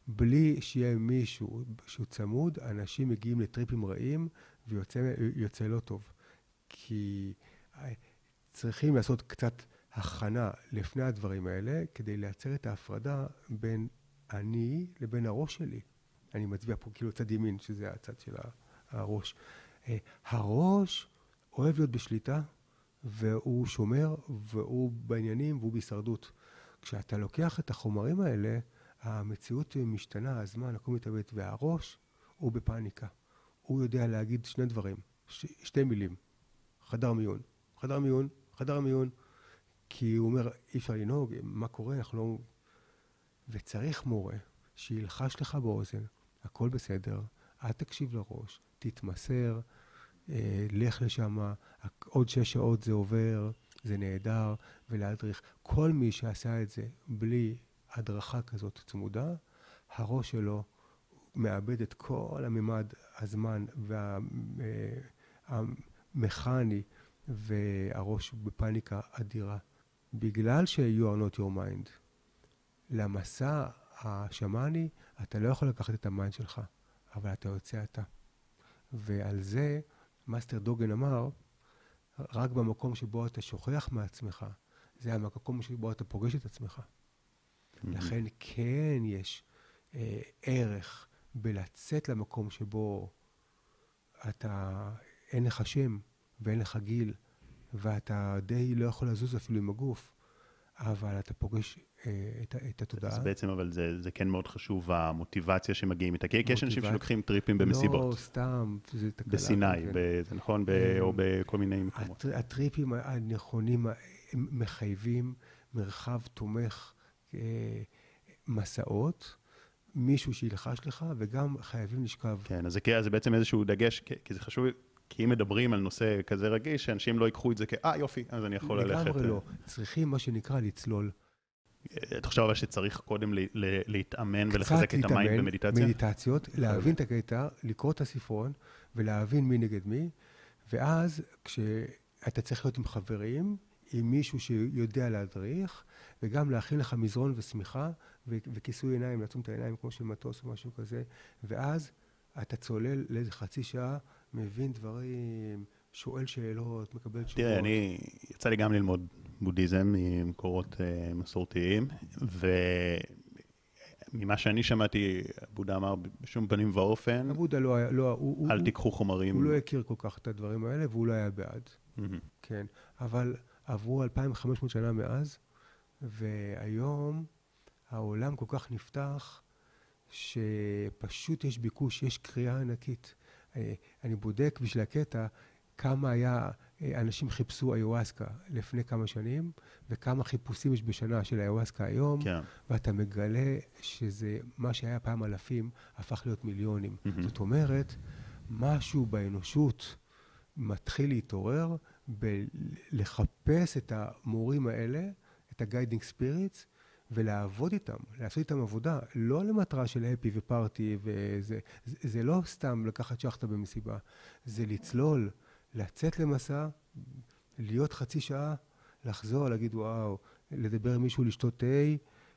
בלי שיהיה מישהו שהוא צמוד, אנשים מגיעים לטריפים רעים ויוצא לא טוב. כי אה, צריכים לעשות קצת הכנה לפני הדברים האלה, כדי לייצר את ההפרדה בין אני לבין הראש שלי. אני מצביע פה כאילו צד ימין, שזה הצד של הראש. אה, הראש אוהב להיות בשליטה, והוא שומר, והוא בעניינים, והוא בהישרדות. כשאתה לוקח את החומרים האלה, המציאות משתנה, הזמן, הכל מתאבד, והראש הוא בפאניקה. הוא יודע להגיד שני דברים, ש- שתי מילים. חדר מיון. חדר מיון, חדר מיון, כי הוא אומר, אי אפשר לנהוג, מה קורה, אנחנו לא... וצריך מורה שילחש לך באוזן, הכל בסדר, אל תקשיב לראש, תתמסר, אה, לך לשם, עוד שש שעות זה עובר, זה נהדר, ולהדריך. כל מי שעשה את זה בלי הדרכה כזאת צמודה, הראש שלו מאבד את כל הממד, הזמן וה... אה, מכני והראש בפאניקה אדירה. בגלל ש-you are not your mind. למסע השמאני, אתה לא יכול לקחת את ה mind שלך, אבל אתה יוצא אתה. ועל זה, מאסטר דוגן אמר, רק במקום שבו אתה שוכח מעצמך, זה המקום שבו אתה פוגש את עצמך. Mm-hmm. לכן כן יש אה, ערך בלצאת למקום שבו אתה אין לך שם ואין לך גיל, ואתה די לא יכול לזוז אפילו עם הגוף, אבל אתה פוגש אה, את, את התודעה. אז בעצם, אבל זה, זה כן מאוד חשוב, המוטיבציה שמגיעים איתה. כי יש אנשים שלוקחים טריפים במסיבות. לא, סתם, זה תקלה. בסיני, כן. ב, זה נכון? ב, אה, או בכל מיני מקומות. הטר, הטריפים הנכונים מחייבים מרחב תומך אה, מסעות. מישהו שילחש לך, וגם חייבים לשכב. כן, אז זה, זה בעצם איזשהו דגש, כי זה חשוב, כי אם מדברים על נושא כזה רגיש, שאנשים לא ייקחו את זה כ, אה, יופי, אז אני יכול ללכת. לגמרי לא. צריכים מה שנקרא לצלול. אתה חושב אבל שצריך קודם להתאמן ולחזק את ה mind במדיטציה? מדיטציות, להבין את הקטע, לקרוא את הספרון ולהבין מי נגד מי, ואז כשאתה צריך להיות עם חברים, עם מישהו שיודע להדריך, וגם להכין לך מזרון ושמיכה ו- וכיסוי עיניים, לעצום את העיניים כמו של מטוס או משהו כזה, ואז אתה צולל לאיזה חצי שעה, מבין דברים, שואל שאלות, מקבל תשובות. תראה, אני, יצא לי גם ללמוד בודהיזם ממקורות uh, מסורתיים, וממה שאני שמעתי, בודה אמר בשום פנים ואופן, הבודה לא היה, לא, הוא, אל הוא, תיקחו חומרים. הוא לא הכיר כל כך את הדברים האלה, והוא לא היה בעד. מהמם. כן, אבל עברו 2,500 שנה מאז, והיום העולם כל כך נפתח, שפשוט יש ביקוש, יש קריאה ענקית. אני, בודק בשביל הקטע כמה היה, אה, אנשים חיפשו איוואסקה לפני כמה שנים, וכמה חיפושים יש בשנה של איוואסקה היום, כן. ואתה מגלה שזה, מה שהיה פעם אלפים, הפך להיות מיליונים. מהמם. זאת אומרת, משהו באנושות מתחיל להתעורר בלחפש את המורים האלה, את ה-guiding spirits, ולעבוד איתם, לעשות איתם עבודה, לא למטרה של הפי ופארטי וזה, זה, זה לא סתם לקחת שחטה במסיבה, זה לצלול, לצאת למסע, להיות חצי שעה, לחזור, להגיד וואו, לדבר עם מישהו, לשתות תה,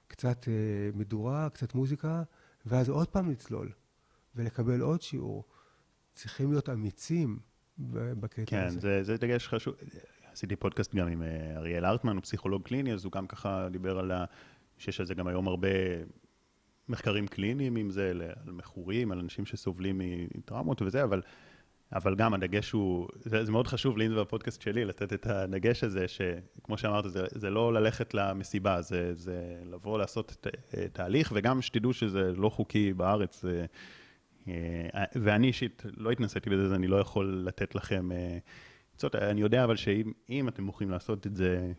קצת אה, מדורה, קצת מוזיקה, ואז עוד פעם לצלול, ולקבל עוד שיעור. צריכים להיות אמיצים בקטע כן, הזה. זה, זה דגש חשוב. עשיתי פודקאסט גם עם אה, אריאל ארטמן, הוא פסיכולוג קליני, אז הוא גם ככה דיבר על ה... שיש על זה גם היום הרבה מחקרים קליניים עם זה, על מכורים, על אנשים שסובלים מטראומות וזה, אבל, אבל גם הדגש הוא, זה, זה מאוד חשוב לי, בפודקאסט שלי, לתת את הדגש הזה, שכמו שאמרת, זה, זה לא ללכת למסיבה, זה, זה לבוא לעשות את ההליך, וגם שתדעו שזה לא חוקי בארץ. זה, אה, ואני אישית לא התנסיתי בזה, אז אני לא יכול לתת לכם אה, עצות. אני יודע אבל שאם אם אתם מוכנים לעשות את זה אה,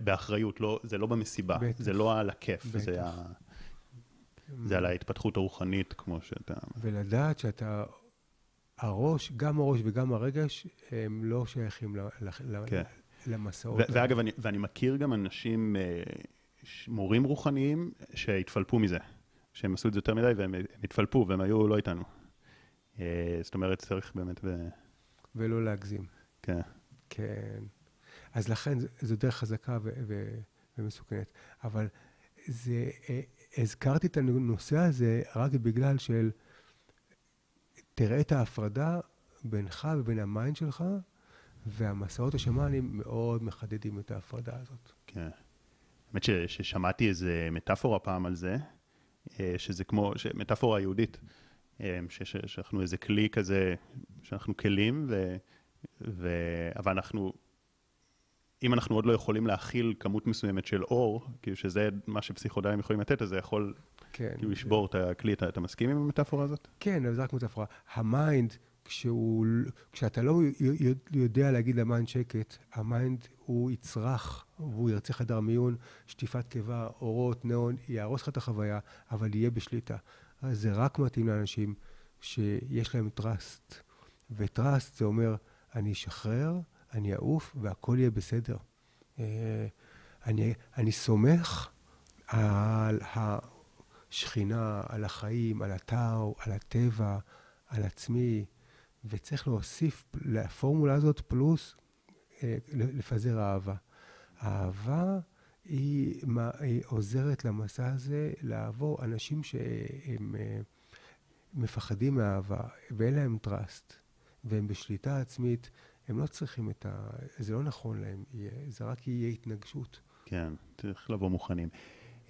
באחריות, לא, זה לא במסיבה, בטח. זה לא על הכיף, בטח. זה, ה, זה על ההתפתחות הרוחנית, כמו שאתה... ולדעת שאתה, הראש, גם הראש וגם הרגש, הם לא שייכים ל, ל, כן. למסעות. ו- ואגב, אני, ואני מכיר גם אנשים, אה, מורים רוחניים, שהתפלפו מזה, שהם עשו את זה יותר מדי והם הם התפלפו והם היו לא איתנו. אה, זאת אומרת, צריך באמת, ב... ולא להגזים. כן. כן. אז לכן זו דרך חזקה ו- ו- ומסוכנת. אבל זה, אה, הזכרתי את הנושא הזה רק בגלל של, תראה את ההפרדה בינך ובין ה mind שלך, והמסעות השמאנים מאוד מחדדים את ההפרדה הזאת. כן. האמת ש- ששמעתי איזה מטאפורה פעם על זה, אה, שזה כמו, מטאפורה יהודית, אה, שאנחנו איזה כלי כזה, שאנחנו כלים, ו, ו, אבל אנחנו, אם אנחנו עוד לא יכולים להכיל כמות מסוימת של אור, כאילו שזה מה שפסיכדליים יכולים לתת, אז זה יכול כן. כאילו לשבור את הכלי. אתה, אתה מסכים עם המטאפורה הזאת? כן, אבל זה רק מטאפורה. ה mind, כשהוא, כשאתה לא יודע להגיד ל mind שקט, ה mind הוא יצרח, והוא ירצה חדר מיון, שטיפת קיבה, אורות, ניאון, יהרוס לך את החוויה, אבל יהיה בשליטה. אז זה רק מתאים לאנשים שיש להם טראסט. וטראסט זה אומר, אני אשחרר, אני אעוף, והכל יהיה בסדר. אה, אני, אני סומך על השכינה, על החיים, על הטאו, על הטבע, על עצמי, וצריך להוסיף לפורמולה הזאת פלוס אה, לפזר אהבה. אהבה היא, מה, היא עוזרת למסע הזה לעבור אנשים שהם אה, מפחדים מאהבה ואין להם טראסט והם בשליטה עצמית, הם לא צריכים את ה... זה לא נכון להם, יהיה, זה רק יהיה התנגשות. כן, צריך לבוא מוכנים.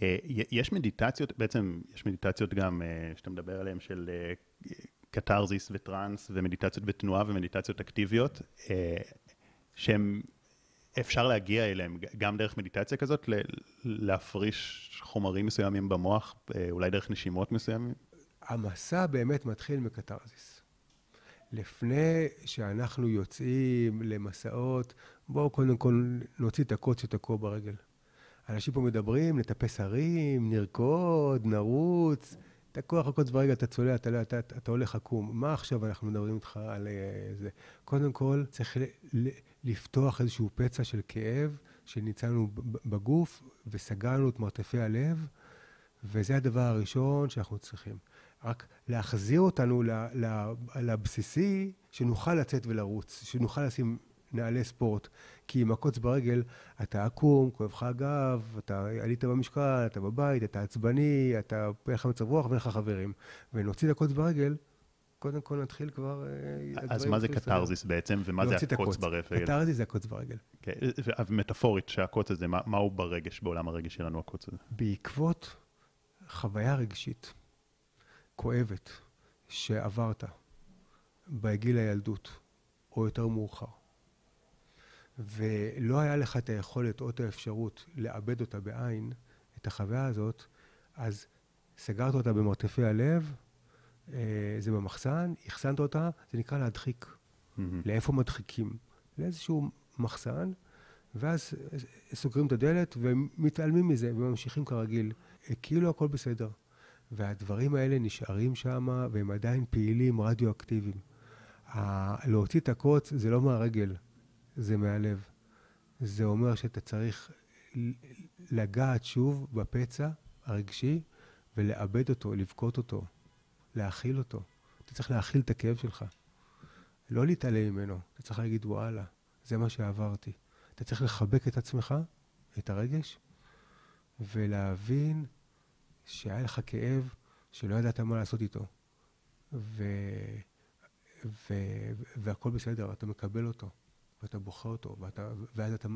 אה, יש מדיטציות, בעצם יש מדיטציות גם אה, שאתה מדבר עליהן של אה, קתרזיס וטראנס ומדיטציות בתנועה ומדיטציות אקטיביות, שהן, אפשר להגיע אליהן ג- גם דרך מדיטציה כזאת, להפריש חומרים מסוימים במוח, אולי דרך נשימות מסוימים. המסע באמת מתחיל מקתרזיס. לפני שאנחנו יוצאים למסעות, בואו קודם כל נוציא את הקוץ שתקוע ברגל. אנשים פה מדברים, נטפס הרים, נרקוד, נרוץ. תקוע לך קוץ ברגל, אתה צולע, אתה, לא- אתה, אתה, אתה הולך עקום. מה עכשיו אנחנו מדברים איתך על אה, זה? קודם כל, צריך לפתוח איזשהו פצע של כאב, שניצלנו בגוף וסגרנו את מרתפי הלב, וזה הדבר הראשון שאנחנו צריכים. רק להחזיר אותנו לבסיסי, שנוכל לצאת ולרוץ, שנוכל לשים נעלי ספורט. כי עם הקוץ ברגל, אתה עקום, כואב לך הגב, אתה עלית במשקל, אתה בבית, אתה עצבני, אתה, אין לך מצב רוח ואין לך חברים. ונוציא את הקוץ ברגל, קודם כל נתחיל כבר... אה, אז מה זה קתרזיס בעצם, ומה זה הקוץ ברגל? קתרזיס זה הקוץ ברגל. כן, מטאפורית שהקוץ הזה, מה הוא ברגש, בעולם הרגש שלנו הקוץ הזה? בעקבות חוויה רגשית כואבת שעברת בגיל הילדות, או יותר מאוחר, ולא היה לך את היכולת או את האפשרות לעבד אותה בעין, את החוויה הזאת, אז סגרת אותה במרתפי הלב, אה, זה במחסן, אחסנת אותה, זה נקרא להדחיק. Mm-hmm. לאיפה מדחיקים? לאיזשהו מחסן, ואז סוגרים את הדלת ומתעלמים מזה וממשיכים כרגיל, כאילו הכל בסדר. והדברים האלה נשארים שם והם עדיין פעילים, רדיואקטיביים. להוציא את הקוץ זה לא מהרגל, זה מהלב. זה אומר שאתה צריך לגעת שוב בפצע הרגשי ולאבד אותו, לבכות אותו, להכיל אותו. אתה צריך להכיל את הכאב שלך. לא להתעלם ממנו, אתה צריך להגיד וואלה, זה מה שעברתי. אתה צריך לחבק את עצמך, את הרגש, ולהבין שהיה לך כאב שלא ידעת מה לעשות איתו. ו... ו... והכל בסדר, אתה מקבל אותו. ואתה בוחר אותו, ואתה, ואז אתה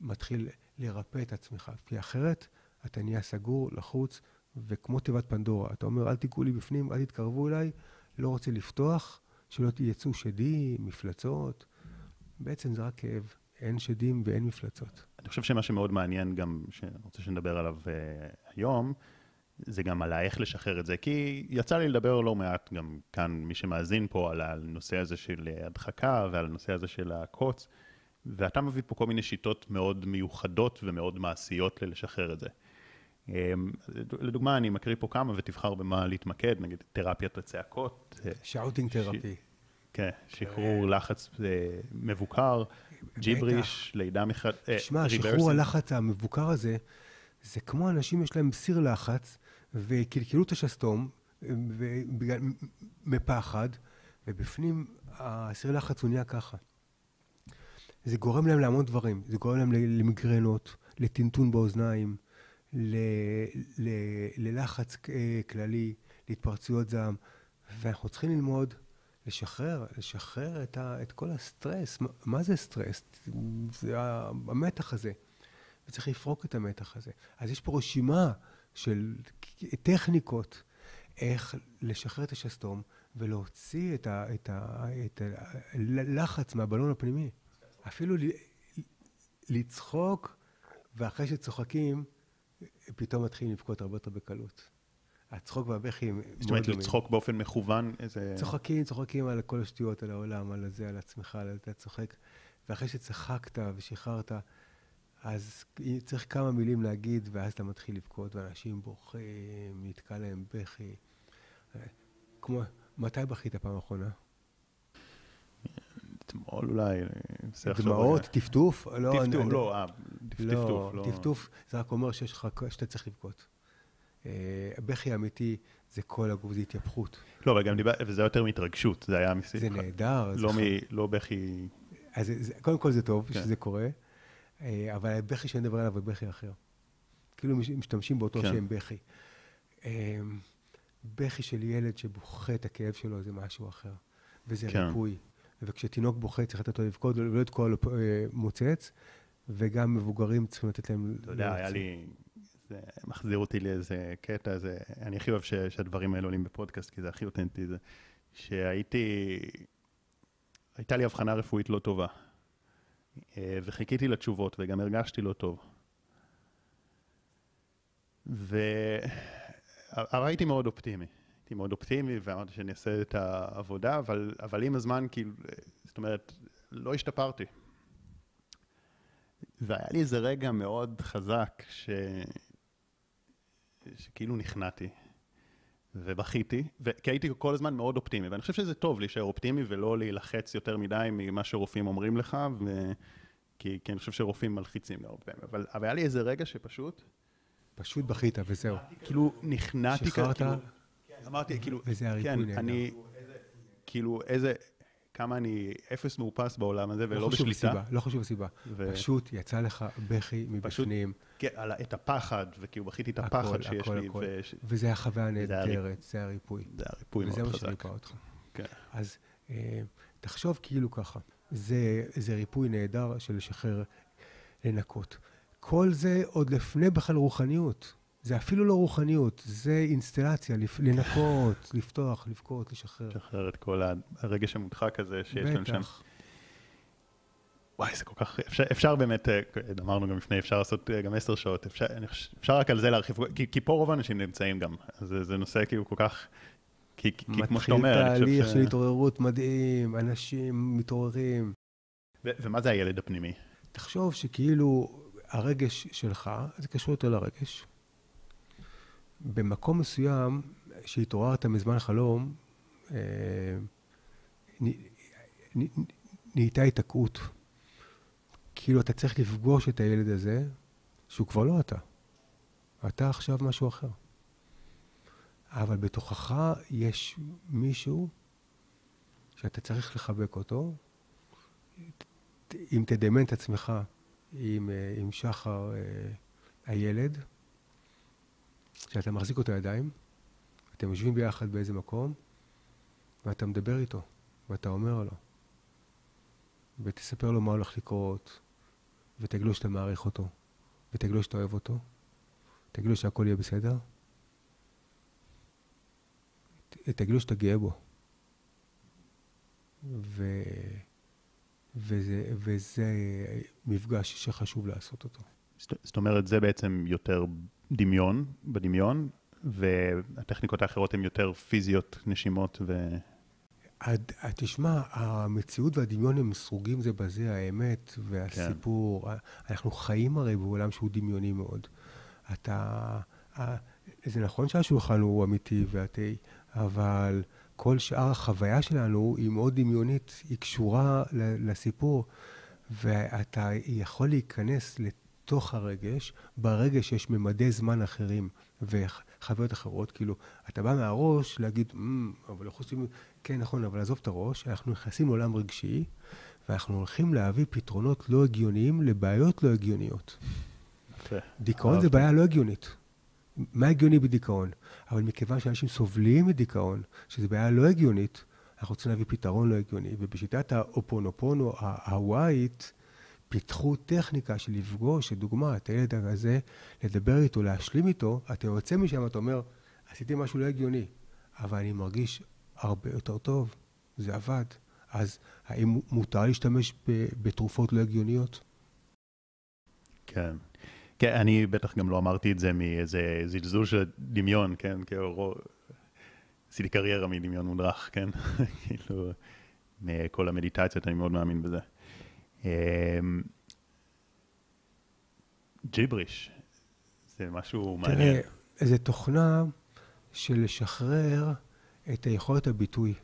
מתחיל לרפא את עצמך, כי אחרת אתה נהיה סגור, לחוץ, וכמו תיבת פנדורה, אתה אומר, אל תיגעו לי בפנים, אל תתקרבו אליי, לא רוצה לפתוח, שלא יצאו שדים, מפלצות. בעצם זה רק כאב, אין שדים ואין מפלצות. אני חושב שמה שמאוד מעניין גם, שאני רוצה שנדבר עליו uh, היום, זה גם על איך לשחרר את זה, כי יצא לי לדבר לא מעט, גם כאן מי שמאזין פה, על הנושא הזה של הדחקה ועל הנושא הזה של הקוץ, ואתה מביא פה כל מיני שיטות מאוד מיוחדות ומאוד מעשיות לשחרר את זה. אמ, לדוגמה, אני מקריא פה כמה ותבחר במה להתמקד, נגיד תרפיית הצעקות. shouting therapy. כן, שחרור לחץ אה, מבוקר, ג'יבריש, לידה מחד... תשמע, שחרור הלחץ המבוקר הזה, זה כמו אנשים יש להם סיר לחץ, וקלקלו את השסתום מפחד, ובפנים הסיר לחץ הוא נהיה ככה. זה גורם להם להמון דברים, זה גורם להם למיגרנות, לטינטון באוזניים, ל, ל, ללחץ כללי, להתפרצויות זעם, ואנחנו צריכים ללמוד לשחרר, לשחרר את, ה, את כל הסטרס. מה, מה זה סטרס? זה המתח הזה. וצריך לפרוק את המתח הזה. אז יש פה רשימה של טכניקות איך לשחרר את השסתום ולהוציא את, ה, את, ה, את הלחץ מהבלון הפנימי. אפילו לצחוק, ואחרי שצוחקים, פתאום מתחילים לבכות הרבה יותר בקלות. הצחוק והבכי הם מאוד דומים. זאת אומרת, לצחוק באופן מכוון, איזה... צוחקים, צוחקים על כל השטויות, על העולם, על זה, על עצמך, על אתה צוחק. ואחרי שצחקת ושחררת, אז צריך כמה מילים להגיד, ואז אתה מתחיל לבכות, ואנשים בוכים, נתקע להם בכי. כמו, מתי בכית פעם אחרונה? אתמול אולי, דמעות, טפטוף? לא, טפטוף, לא, אה, טפטוף, לא. טפטוף, זה רק אומר שיש לך, שאתה צריך לבכות. אה, בכי אמיתי זה כל הגוף, זה התייפכות. לא, אבל גם דיבר, וזה יותר מהתרגשות, זה היה מסיבה. זה נהדר. לא, לא בכי... אז קודם כל זה טוב כן. שזה קורה. אה, אבל הבכי שאני מדבר עליו הוא בכי אחר. כאילו משתמשים באותו כן. שם בכי. אה, בכי של ילד שבוכה את הכאב שלו זה משהו אחר, וזה כן. ריפוי. וכשתינוק בוכה צריך לתת לו לבכות ולא לתקוע לו אה, מוצץ, וגם מבוגרים צריכים לתת להם... אתה יודע, היה לי... זה מחזיר אותי לאיזה קטע, זה, אני הכי אוהב ש, שהדברים האלה עולים בפודקאסט, כי זה הכי אותנטי, זה שהייתי, הייתה לי הבחנה רפואית לא טובה. אה, וחיכיתי לתשובות וגם הרגשתי לא טוב. ו... אבל הייתי מאוד אופטימי. הייתי מאוד אופטימי ואמרתי שאני אעשה את העבודה, אבל, אבל עם הזמן, כאילו, זאת אומרת, לא השתפרתי. והיה לי איזה רגע מאוד חזק ש... שכאילו נכנעתי. ובכיתי, כי הייתי כל הזמן מאוד אופטימי, ואני חושב שזה טוב להישאר אופטימי ולא להילחץ יותר מדי ממה שרופאים אומרים לך, ו... כי, כי אני חושב שרופאים מלחיצים הרבה פעמים, אבל, אבל היה לי איזה רגע שפשוט, פשוט בכית וזהו. כאילו נכנעתי, שחררת, כאילו, אמרתי, כאילו, וזה הריפוי כן. אני, כאילו, איזה, כמה אני אפס מאופס בעולם הזה ולא לא חשוב בשליטה. הסיבה, לא חשוב הסיבה. ו- פשוט יצא לך בכי פשוט מבפנים. כן, על את הפחד, וכאילו בכיתי את הכל, הפחד שיש הכל, לי, הכל. וש- וזה היה חוויה וזה היה נהדרת, זה הריפוי. זה הריפוי וזה מאוד מה חזק. שריפא אותך. כן. אז אה, תחשוב כאילו ככה, זה, זה ריפוי נהדר של לשחרר, לנקות. כל זה עוד לפני בכלל רוחניות. זה אפילו לא רוחניות, זה אינסטלציה, לנקות, לפתוח, לבכות, לשחרר. לשחרר את כל הרגש המודחק הזה שיש לנו שם. בטח. וואי, זה כל כך, אפשר, אפשר באמת, אה, אמרנו גם לפני, אפשר לעשות אה, גם עשר שעות, אפשר, אפשר רק על זה להרחיב, כי, כי פה רוב האנשים נמצאים גם, זה, זה נושא כאילו כל כך, כי, כי כמו שאתה אומר, מתחיל אני חושב תהליך ש... של התעוררות מדהים, אנשים מתעוררים. ו- ומה זה הילד הפנימי? תחשוב שכאילו הרגש שלך, זה קשור יותר לרגש. במקום מסוים, שהתעוררת מזמן חלום, אה, נהייתה היתקעות. כאילו אתה צריך לפגוש את הילד הזה, שהוא כבר לא אתה. אתה עכשיו משהו אחר. אבל בתוכך יש מישהו שאתה צריך לחבק אותו, אם תדמיין את עצמך עם, אה, עם שחר אה, הילד, שאתה מחזיק אותו ידיים, אתם יושבים ביחד באיזה מקום, ואתה מדבר איתו, ואתה אומר לו, ותספר לו מה הולך לקרות, ותגיד לו שאתה מעריך אותו, ותגיד לו שאתה אוהב אותו, תגיד לו שהכל יהיה בסדר, ת- תגיד לו שאתה גאה בו. ו... וזה, וזה מפגש שחשוב לעשות אותו. זאת אומרת, זה בעצם יותר דמיון, בדמיון, והטכניקות האחרות הן יותר פיזיות, נשימות ו... עד, עד, תשמע, המציאות והדמיון הם סרוגים זה בזה, האמת והסיפור. כן. אנחנו חיים הרי בעולם שהוא דמיוני מאוד. אתה, ה- זה נכון שהשולחן הוא אמיתי ואתי, אבל כל שאר החוויה שלנו היא מאוד דמיונית, היא קשורה לסיפור, ואתה יכול להיכנס לתוך הרגש, ברגש יש ממדי זמן אחרים וחוויות אחרות, כאילו, אתה בא מהראש להגיד, "מ, אבל אנחנו עושים, כן, נכון, אבל עזוב את הראש, אנחנו נכנסים לעולם רגשי, ואנחנו הולכים להביא פתרונות לא הגיוניים לבעיות לא הגיוניות. יפה. דיכאון זה. בעיה לא הגיונית. מה הגיוני בדיכאון? אבל מכיוון שאנשים סובלים מדיכאון, שזו בעיה לא הגיונית, אנחנו רוצים להביא פתרון לא הגיוני. ובשיטת האופונופונו ההוואית, פיתחו טכניקה של לפגוש, לדוגמה, את הילד הזה, לדבר איתו, להשלים איתו, אתה יוצא משם, אתה אומר, עשיתי משהו לא הגיוני, אבל אני מרגיש הרבה יותר טוב, זה עבד. אז האם מותר להשתמש בתרופות לא הגיוניות? כן. כן, אני בטח גם לא אמרתי את זה מאיזה זלזול של דמיון, כן? כאילו, עשיתי קריירה מדמיון מודרך, כן? כאילו, מכל המדיטציות, אני מאוד מאמין בזה. אמ, ג'יבריש, זה משהו מעניין. תראה, איזו תוכנה של לשחרר את היכולת הביטוי.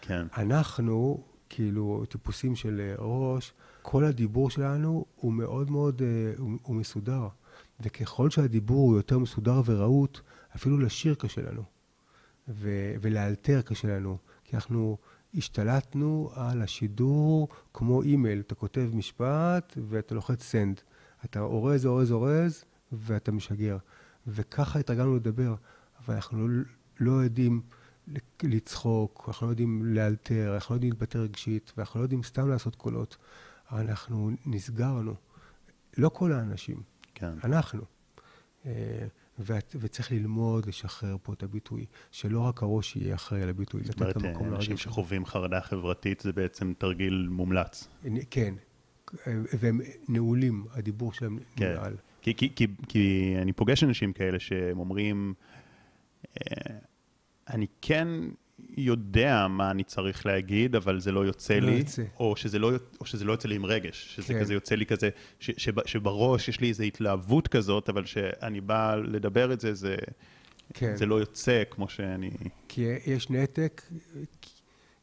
כן, אנחנו, כאילו, טיפוסים של אה, ראש, כל הדיבור שלנו הוא מאוד מאוד, אה, הוא, הוא מסודר. וככל שהדיבור הוא יותר מסודר ורהוט, אפילו לשיר קשה לנו. ו- ולאלתר קשה לנו. כי אנחנו השתלטנו על השידור כמו אימייל. אתה כותב משפט ואתה לוחץ send. אתה אורז, אורז, אורז, ואתה משגר. וככה התרגלנו לדבר. אבל אנחנו לא, לא יודעים לצחוק, אנחנו לא יודעים לאלתר, אנחנו לא יודעים להתבטא רגשית, ואנחנו לא יודעים סתם לעשות קולות. אנחנו נסגרנו. לא כל האנשים, כן. אנחנו. ואת- וצריך ללמוד לשחרר פה את הביטוי, שלא רק הראש יהיה אחראי על הביטוי, לתת את המקום אנשים לרגש. שחווים חרדה חברתית זה בעצם תרגיל מומלץ. כן, והם נעולים, הדיבור שלהם כן. נעל. כי, כי, כי, כי אני פוגש אנשים כאלה שהם אומרים, אה, אני כן יודע מה אני צריך להגיד, אבל זה לא יוצא לא לי, יוצא. או שזה לא, או שזה לא יוצא לי עם רגש, שזה כן. כזה יוצא לי כזה, ש, שב, שבראש יש לי איזו התלהבות כזאת, אבל כשאני בא לדבר את זה, זה, כן. זה לא יוצא כמו שאני... כי יש נתק, כי-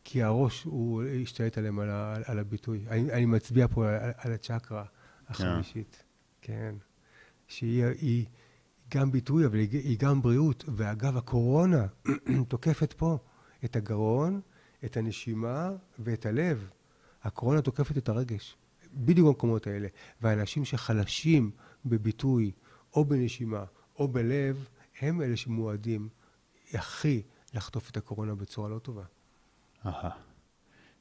כי הראש, הוא השתלט עליהם על, ה, על הביטוי. אני, אני מצביע פה על, על הצ'קרה החמישית, כן. שהיא היא גם ביטוי, אבל היא, היא גם בריאות. ואגב, הקורונה תוקפת פה את הגרון, את הנשימה ואת הלב. הקורונה תוקפת את הרגש, בדיוק במקומות האלה. ואנשים שחלשים בביטוי, או בנשימה, או בלב, הם אלה שמועדים הכי לחטוף את הקורונה בצורה לא טובה. אהה.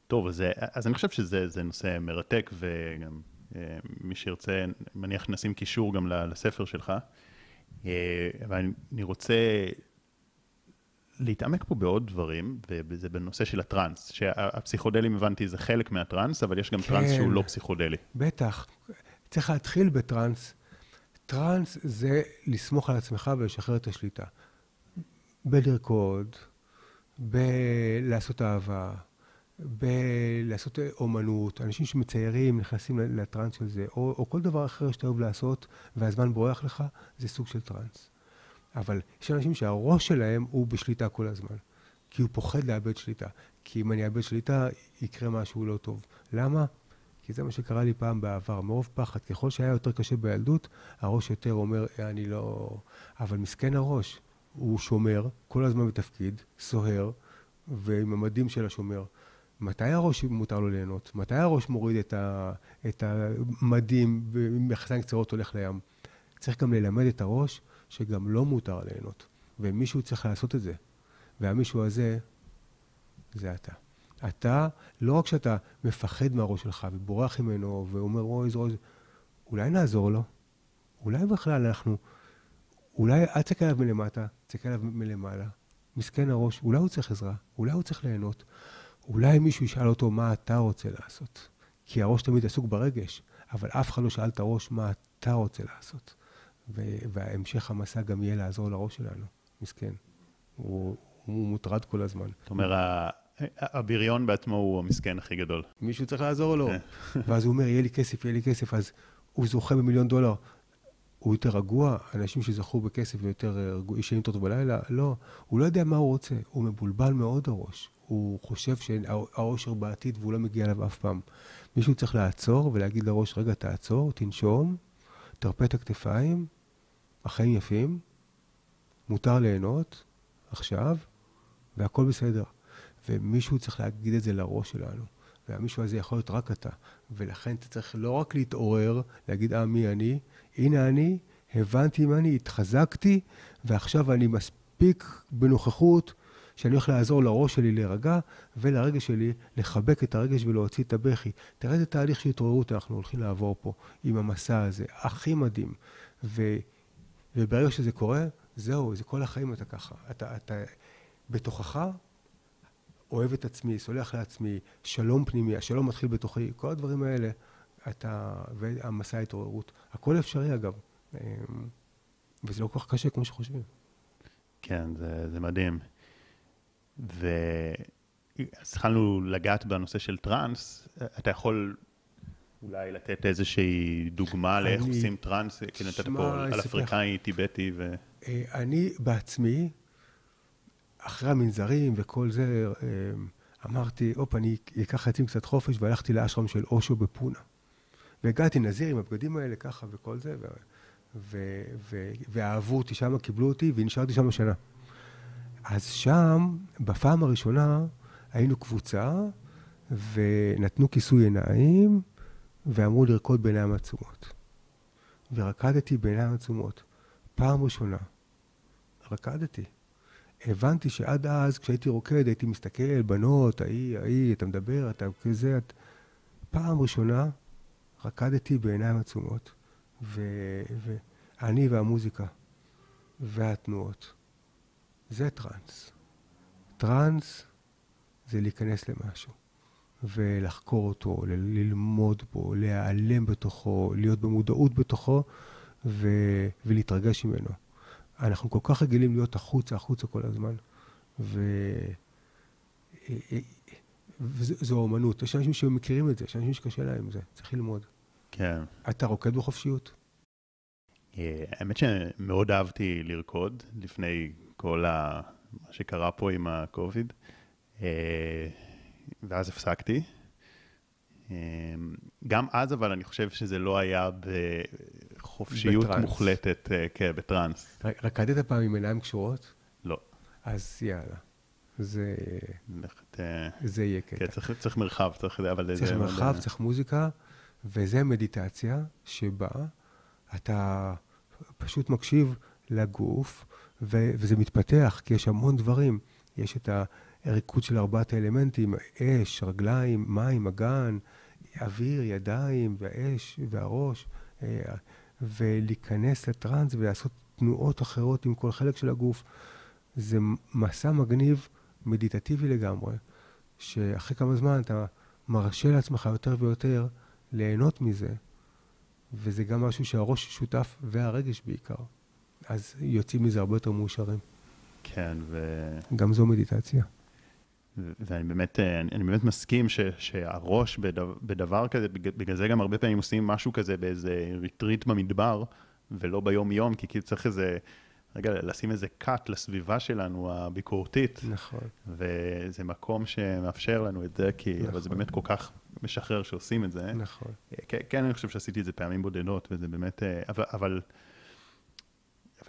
טוב, אז, אז אני חושב שזה נושא מרתק, וגם אה, מי שירצה, מניח נשים קישור גם לספר שלך. אה, אבל אני רוצה להתעמק פה בעוד דברים, וזה בנושא של הטראנס, שהפסיכודלים, הבנתי, זה חלק מהטראנס, אבל יש גם כן, טראנס שהוא לא פסיכודלי. בטח. צריך להתחיל בטראנס. טראנס זה לסמוך על עצמך ולשחרר את השליטה. בלרקוד, בלעשות אהבה, בלעשות אומנות. אנשים שמציירים נכנסים לטראנס של זה, או, או כל דבר אחר שאתה אוהב לעשות והזמן בורח לך, זה סוג של טראנס. אבל יש אנשים שהראש שלהם הוא בשליטה כל הזמן, כי הוא פוחד לאבד שליטה. כי אם אני אאבד שליטה, יקרה משהו לא טוב. למה? כי זה מה שקרה לי פעם בעבר, מרוב פחד. ככל שהיה יותר קשה בילדות, הראש יותר אומר, אני לא... אבל מסכן הראש, הוא שומר, כל הזמן בתפקיד, סוהר, ועם המדים של השומר. מתי הראש מותר לו ליהנות? מתי הראש מוריד את, ה, את המדים ומכסיים קצרות הולך לים? צריך גם ללמד את הראש שגם לא מותר ליהנות, ומישהו צריך לעשות את זה. והמישהו הזה, זה אתה. אתה, לא רק שאתה מפחד מהראש שלך ובורח ממנו ואומר, אוי, אוי, אולי נעזור לו? אולי בכלל אנחנו, אולי אל תסתכל עליו מלמטה, תסתכל עליו מלמעלה. מסכן הראש, אולי הוא צריך עזרה, אולי הוא צריך ליהנות. אולי מישהו ישאל אותו מה אתה רוצה לעשות. כי הראש תמיד עסוק ברגש, אבל אף אחד לא שאל את הראש מה אתה רוצה לעשות. והמשך המסע גם יהיה לעזור לראש שלנו, מסכן. הוא, הוא מוטרד כל הזמן. זאת אומרת, הבריון בעצמו הוא המסכן הכי גדול. מישהו צריך לעזור לו. כן. ואז הוא אומר, יהיה לי כסף, יהיה לי כסף, אז הוא זוכה במיליון דולר. הוא יותר רגוע, אנשים שזכו בכסף ויותר ישנים טוב בלילה, לא. הוא לא יודע מה הוא רוצה, הוא מבולבל מאוד הראש. הוא חושב שהאושר בעתיד והוא לא מגיע אליו אף פעם. מישהו צריך לעצור ולהגיד לראש, רגע, תעצור, תנשום, תרפה את הכתפיים, החיים יפים, מותר ליהנות עכשיו, והכל בסדר. ומישהו צריך להגיד את זה לראש שלנו. והמישהו הזה יכול להיות רק אתה. ולכן אתה צריך לא רק להתעורר, להגיד, אה, מי אני? הנה אני, הבנתי מה אני, התחזקתי, ועכשיו אני מספיק בנוכחות שאני הולך לעזור לראש שלי להירגע, ולרגש שלי לחבק את הרגש ולהוציא את הבכי. תראה איזה תהליך של התעוררות אנחנו הולכים לעבור פה עם המסע הזה, הכי מדהים. ו, וברגע שזה קורה, זהו, זה כל החיים אתה ככה. אתה, אתה בתוכך אוהב את עצמי, סולח לעצמי, שלום פנימי, השלום מתחיל בתוכי, כל הדברים האלה, אתה, והמסע ההתעוררות. הכל אפשרי אגב, אמ, וזה לא כל כך קשה כמו שחושבים. כן, זה, זה מדהים. והתחלנו לגעת בנושא של טראנס, אתה יכול אולי לתת איזושהי דוגמה לאיך עושים טראנס, כי נתת פה על אפריקאי, טיבטי ו... אה, אני בעצמי, אחרי המנזרים וכל זה, אה, אמרתי, הופ, אני אקח חצי קצת חופש, והלכתי לאשרם של אושו בפונה. והגעתי נזיר עם הבגדים האלה ככה וכל זה, ו- ו- ו- ואהבו אותי שם, קיבלו אותי, ונשארתי שם שנה. אז שם, בפעם הראשונה, היינו קבוצה, ונתנו כיסוי עיניים, ואמרו לרקוד בעיניים עצומות. ורקדתי בעיניים עצומות. פעם ראשונה. רקדתי. הבנתי שעד אז, כשהייתי רוקד, הייתי מסתכל, בנות, ההיא, ההיא, אתה מדבר, אתה כזה, את... פעם ראשונה רקדתי בעיניים עצומות. ואני והמוזיקה, והתנועות. זה טראנס. טראנס זה להיכנס למשהו, ולחקור אותו, ללמוד בו, להיעלם בתוכו, להיות במודעות בתוכו, ו- ולהתרגש ממנו. אנחנו כל כך רגילים להיות החוצה, החוצה כל הזמן, ו... וזו אומנות. יש אנשים שמכירים את זה, יש אנשים שקשה להם עם זה, צריך ללמוד. כן. אתה רוקד בחופשיות? אה, האמת שמאוד אהבתי לרקוד לפני כל ה... מה שקרה פה עם הקוביד. ואז הפסקתי. אמ, גם אז, אבל אני חושב שזה לא היה בחופשיות בטראנס. מוחלטת, אה, כן, בטראנס. רקדת פעם עם עיניים קשורות? לא. אז יאללה. זה, ללכת, אה, זה יהיה קטע. כן, צריך, צריך מרחב, צריך, אבל צריך זה... מרחב, צריך מוזיקה, וזה מדיטציה שבה אתה פשוט מקשיב לגוף, ו- וזה מתפתח, כי יש המון דברים. יש את הריקוד של ארבעת האלמנטים, אש, רגליים, מים, אגן, אוויר, ידיים, והאש והראש, אה, ולהיכנס לטראנס ולעשות תנועות אחרות עם כל חלק של הגוף. זה מסע מגניב, מדיטטיבי לגמרי, שאחרי כמה זמן אתה מרשה לעצמך יותר ויותר ליהנות מזה, וזה גם משהו שהראש שותף והרגש בעיקר. אז יוצאים מזה הרבה יותר מאושרים. כן, ו... גם זו מדיטציה. ואני באמת, אה, אני, אני באמת מסכים ש, שהראש בדבר, בדבר כזה, בג- בגלל זה גם הרבה פעמים עושים משהו כזה באיזה ריטריט במדבר, ולא ביום-יום, כי כאילו צריך איזה, רגע, לשים איזה cut לסביבה שלנו, הביקורתית, נכון. וזה מקום שמאפשר לנו את זה, כי, אבל זה נכון. באמת כל כך משחרר שעושים את זה. נכון. כן, כן, אני חושב שעשיתי את זה פעמים בודדות, וזה באמת, אה, אבל, אבל,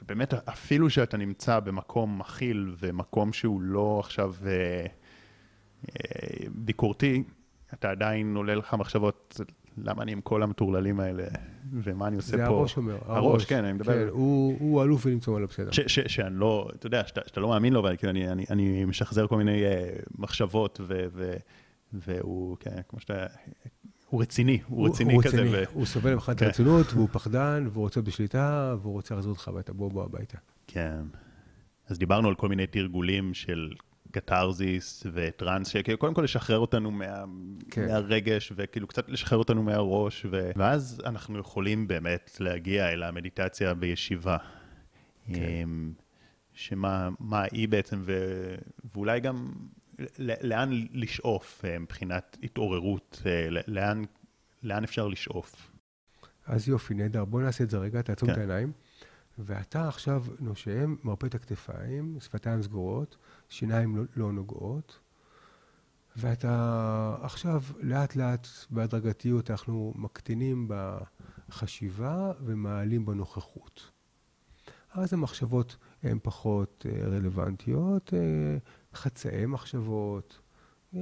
באמת, אפילו שאתה נמצא במקום מכיל ומקום שהוא לא עכשיו ביקורתי, אתה עדיין עולה לך מחשבות, למה אני עם כל המטורללים האלה, ומה אני עושה זה פה? הראש אומר. הראש, כן, אני מדבר. כן, הוא, הוא אלוף בלמצוא מעלה בסדר. ש, ש, שאני לא, אתה יודע, שאתה, שאתה לא מאמין לו, אבל כאילו אני, אני, אני משחזר כל מיני uh, מחשבות, ו, ו, והוא, כן, כמו שאתה, הוא רציני, הוא, רציני הוא כזה. רציני. ו... הוא סובל ממך את כן. הרצינות, והוא פחדן, והוא רוצה בשליטה, והוא רוצה לחזור אותך הביתה. בוא, בוא הביתה. כן. אז דיברנו על כל מיני תרגולים של קתרזיס וטראנס, שקודם כל לשחרר אותנו מה, כן. מהרגש, וכאילו קצת לשחרר אותנו מהראש, ו... ואז אנחנו יכולים באמת להגיע אל המדיטציה בישיבה. כן. אמ, שמה מה היא בעצם, ו... ואולי גם לאן לשאוף אה, מבחינת התעוררות, אה, לאן, לאן אפשר לשאוף. אז יופי, נהדר. בוא נעשה את זה רגע, תעצום כן. את העיניים. ואתה עכשיו נושם, מרפא את הכתפיים, שפתיים סגורות, שיניים לא, לא נוגעות, ואתה עכשיו לאט לאט בהדרגתיות אנחנו מקטינים בחשיבה ומעלים בנוכחות. אז המחשבות הן פחות אה, רלוונטיות, אה, חצאי מחשבות, אה,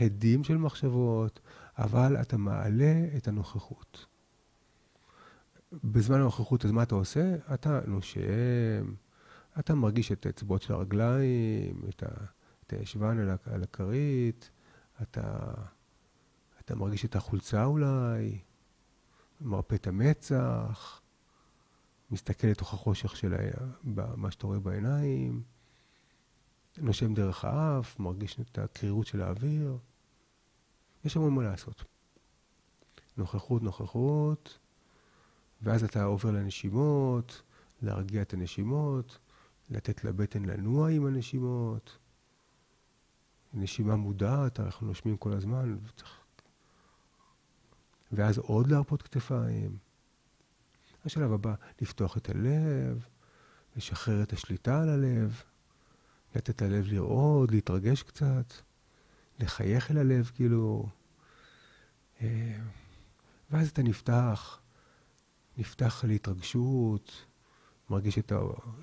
הדים של מחשבות, אבל אתה מעלה את הנוכחות. בזמן הנוכחות, אז מה אתה עושה? אתה נושם, אתה מרגיש את האצבעות של הרגליים, את, הישבן על, הכרית, אתה, אתה מרגיש את החולצה אולי, מרפא את המצח, מסתכל לתוך החושך של מה שאתה רואה בעיניים, נושם דרך האף, מרגיש את הקרירות של האוויר. יש המון מה לעשות. נוכחות, נוכחות, ואז אתה עובר לנשימות, להרגיע את הנשימות, לתת לבטן לנוע עם הנשימות. נשימה מודעת, אנחנו נושמים כל הזמן. וצריך... ואז עוד להרפות כתפיים. השלב הבא, לפתוח את הלב, לשחרר את השליטה על הלב, לתת ללב לרעוד, להתרגש קצת, לחייך אל הלב, כאילו. אה, ואז אתה נפתח, נפתח להתרגשות, מרגיש את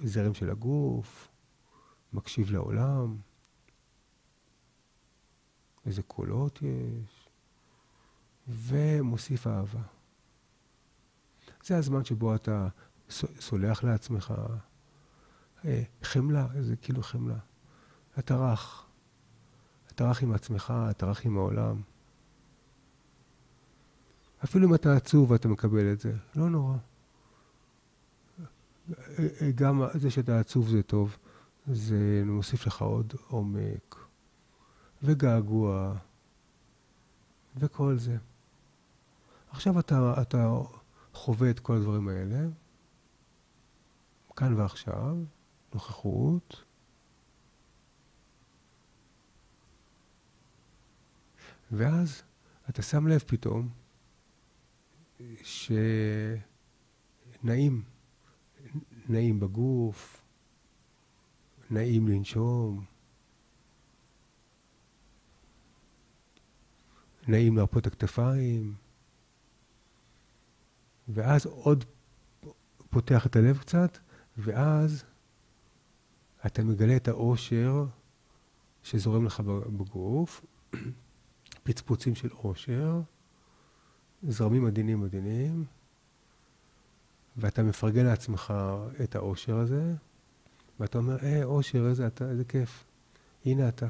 הזרם של הגוף, מקשיב לעולם, איזה קולות יש, ומוסיף אהבה. זה הזמן שבו אתה סולח לעצמך, אה, חמלה, זה כאילו חמלה. אתה רך, אתה רך עם עצמך, אתה רך עם העולם. אפילו אם אתה עצוב ואתה מקבל את זה, לא נורא. גם זה שאתה עצוב זה טוב, זה מוסיף לך עוד עומק, וגעגוע, וכל זה. עכשיו אתה, אתה חווה את כל הדברים האלה, כאן ועכשיו, נוכחות, ואז אתה שם לב פתאום שנעים, נעים בגוף, נעים לנשום. נעים להרפות הכתפיים, ואז עוד פותח את הלב קצת, ואז אתה מגלה את האושר שזורם לך בגוף, פצפוצים של אושר, זרמים עדינים עדינים, ואתה מפרגן לעצמך את האושר הזה, ואתה אומר, אה, אושר, איזה אתה, איזה כיף. הנה אתה.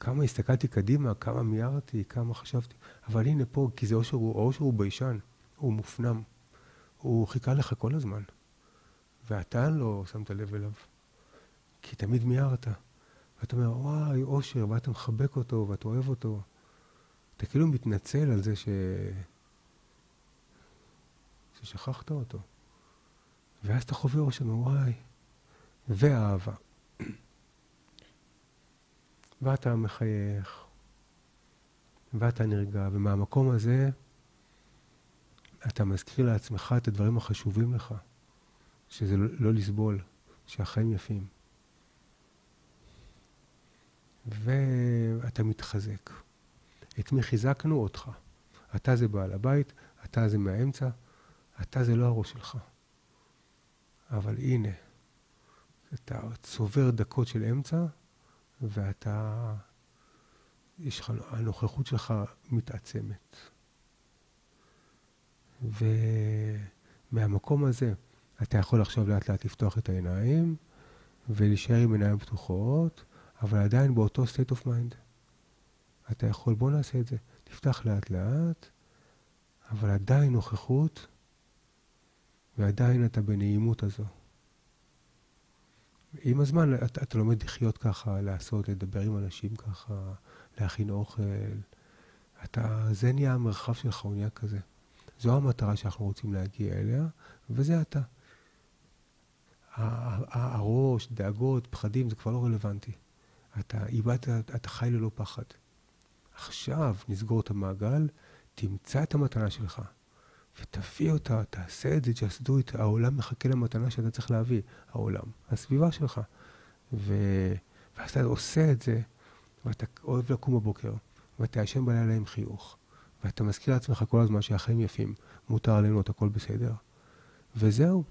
כמה הסתכלתי קדימה, כמה מיהרתי, כמה חשבתי, אבל הנה פה, כי זה אושר, האושר הוא ביישן, הוא מופנם. הוא חיכה לך כל הזמן, ואתה לא שמת לב אליו, כי תמיד מיהרת. ואתה אומר, וואי, אושר, ואתה מחבק אותו, ואתה אוהב אותו. אתה כאילו מתנצל על זה ש... ששכחת אותו. ואז אתה חווה אושר, וואי, ואהבה. ואתה מחייך, ואתה נרגע, ומהמקום הזה אתה מזכיר לעצמך את הדברים החשובים לך, שזה לא, לא לסבול, שהחיים יפים. ואתה מתחזק. את מי חיזקנו? אותך. אתה זה בעל הבית, אתה זה מהאמצע, אתה זה לא הראש שלך. אבל הנה, אתה צובר דקות של אמצע, ואתה, יש לך, הנוכחות שלך מתעצמת. ומהמקום הזה אתה יכול עכשיו לאט לאט לפתוח את העיניים ולהישאר עם עיניים פתוחות, אבל עדיין באותו state of mind. אתה יכול, בוא נעשה את זה. תפתח לאט לאט, אבל עדיין נוכחות, ועדיין אתה בנעימות הזו. עם הזמן אתה, אתה לומד לחיות ככה, לעשות, לדבר עם אנשים ככה, להכין אוכל. אתה, זה נהיה המרחב שלך, הוא נהיה כזה. זו המטרה שאנחנו רוצים להגיע אליה, וזה אתה. הראש, דאגות, פחדים, זה כבר לא רלוונטי. אתה איבדת, אתה חי ללא פחד. עכשיו נסגור את המעגל, תמצא את המתנה שלך, ותביא אותה, תעשה את זה, just do it. העולם מחכה למתנה שאתה צריך להביא, העולם, הסביבה שלך. ו... ואז אתה עושה את זה, ואתה אוהב לקום בבוקר, ואתה ישן בלילה עם חיוך. ואתה מזכיר לעצמך כל הזמן שהחיים יפים, מותר ליהנות, הכל בסדר. וזהו,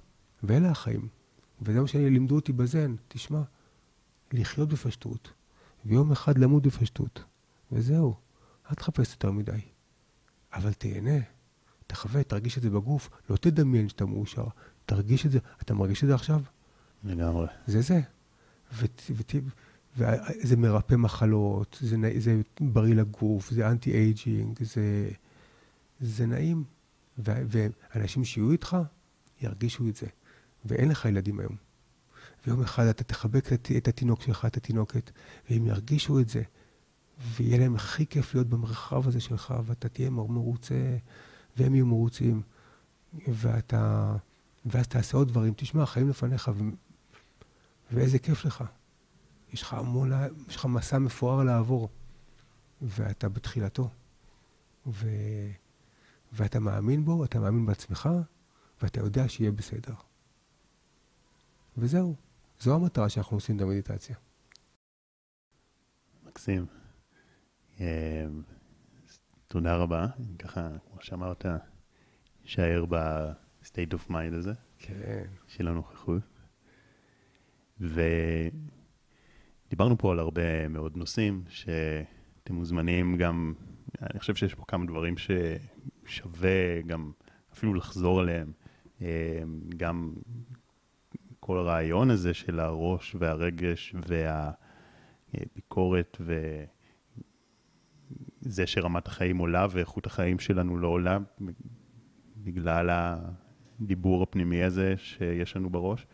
ואלה החיים. וזה מה שלימדו אותי בזן, תשמע, לחיות בפשטות, ויום אחד למות בפשטות, וזהו, אל תחפש יותר מדי. אבל תהנה, תחווה, תרגיש את זה בגוף, לא תדמיין שאתה מאושר, תרגיש את זה, אתה מרגיש את זה עכשיו? לגמרי. זה זה. וזה מרפא מחלות, זה, זה בריא לגוף, זה anti aging, זה, זה נעים. ו, ואנשים שיהיו איתך, ירגישו את זה. ואין לך ילדים היום. ויום אחד אתה תחבק את, את התינוק שלך, את התינוקת, והם ירגישו את זה. ויהיה להם הכי כיף להיות במרחב הזה שלך, ואתה תהיה מרוצה, והם יהיו מרוצים. ואתה, ואז תעשה עוד דברים. תשמע, חיים לפניך, ו, ואיזה כיף לך. יש לך המון, יש לך מסע מפואר לעבור, ואתה בתחילתו. ו... ואתה מאמין בו, אתה מאמין בעצמך, ואתה יודע שיהיה בסדר. וזהו, זו המטרה שאנחנו עושים את המדיטציה. מקסים. אמ, תודה רבה. ככה, כמו שאמרת, שער ב-state of mind הזה. כן. של הנוכחות. ו... דיברנו פה על הרבה מאוד נושאים, שאתם מוזמנים גם, אני חושב שיש פה כמה דברים ששווה גם אפילו לחזור עליהם. אה, גם כל הרעיון הזה של הראש והרגש והביקורת וזה שרמת החיים עולה ואיכות החיים שלנו לא עולה בגלל הדיבור הפנימי הזה שיש לנו בראש.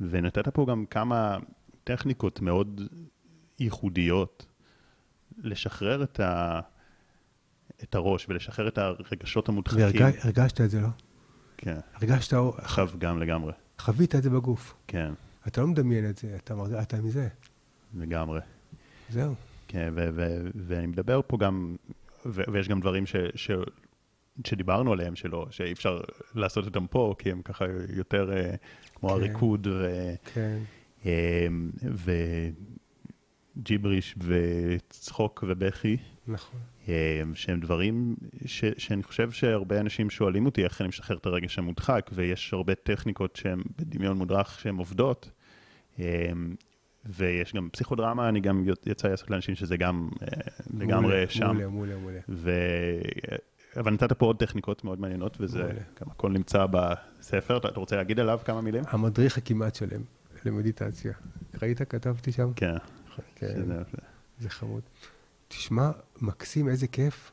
ונתת פה גם כמה טכניקות מאוד ייחודיות לשחרר את, ה... את הראש ולשחרר את הרגשות המודחקים. והרג... הרגשת את זה, לא? כן. הרגשת... עכשיו גם לגמרי. חווית את זה בגוף. כן. אתה לא מדמיין את זה, אתה. אתה מזה. לגמרי. זהו. כן, ו- ו- ואני מדבר פה גם, ו- ויש גם דברים ש- ש- שדיברנו עליהם שלא, שאי אפשר לעשות אותם פה, כי הם ככה יותר uh, כמו כן. הריקוד. ו- כן. אמ, ג'יבריש וצחוק ובכי, נכון. אה, שהם דברים ש, שאני חושב שהרבה אנשים שואלים אותי איך אני משחרר את הרגש המודחק, ויש הרבה טכניקות שהן בדמיון מודרך שהן עובדות. אה, ויש גם פסיכודרמה, אני גם יצא לעשות לאנשים שזה גם אה, לגמרי שם. מעולה, מעולה, מעולה. ו... אבל נתת פה עוד טכניקות מאוד מעניינות, וזה. גם הכל נמצא בספר. אתה רוצה להגיד עליו כמה מילים? המדריך הכמעט שלם למדיטציה. ראית? כתבתי שם? כן. כן, זה חמוד. תשמע, מקסים, איזה כיף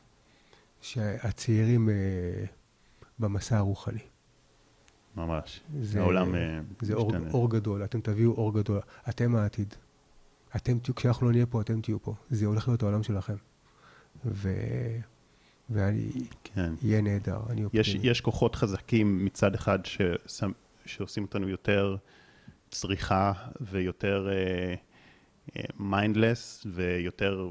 שהצעירים אה, במסע הרוחני. ממש. זה- העולם אה, זה אור, משתנה. אור גדול, אתם תביאו אור גדול. אתם העתיד. אתם תהיו, כשאנחנו לא נהיה פה, אתם תהיו פה. זה הולך להיות העולם שלכם. ו... ואני, כן. יהיה נהדר, אני אופטימי. יש, יש כוחות חזקים מצד אחד ששם, שעושים אותנו יותר צריכה ויותר mindless ויותר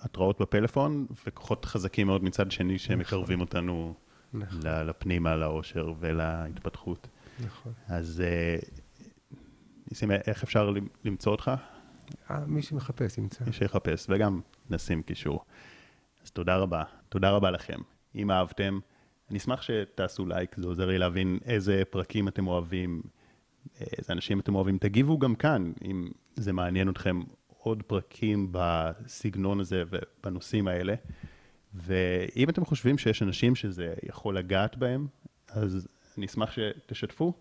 התראות בפלאפון, וכוחות חזקים מאוד מצד שני שהם נכון. אותנו נכון, לפנימה, לאושר ולהתפתחות. נכון. אז אה, ניסים, איך אפשר למ- למצוא אותך? אה, מי שמחפש ימצא. מי שיחפש, וגם נשים קישור. אז תודה רבה, תודה רבה לכם. אם אהבתם, אני אשמח שתעשו לייק, זה עוזר לי להבין איזה פרקים אתם אוהבים, איזה אנשים אתם אוהבים. תגיבו גם כאן, אם זה מעניין אתכם, עוד פרקים בסגנון הזה ובנושאים האלה. ואם אתם חושבים שיש אנשים שזה יכול לגעת בהם, אז אני אשמח שתשתפו.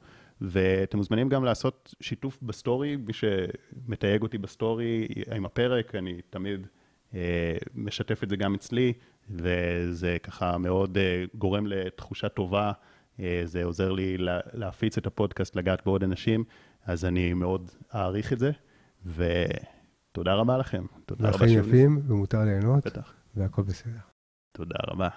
ואתם מוזמנים גם לעשות שיתוף בסטורי, מי שמתייג אותי בסטורי עם הפרק, אני תמיד אה, משתף את זה גם אצלי, וזה ככה מאוד אה, גורם לתחושה טובה, אה, זה עוזר לי לה, להפיץ את הפודקאסט, לגעת בעוד אנשים, אז אני מאוד אעריך את זה, ותודה רבה לכם. תודה רבה שוב. יפים, ומותר ליהנות, בטח. והכל בסדר. תודה רבה.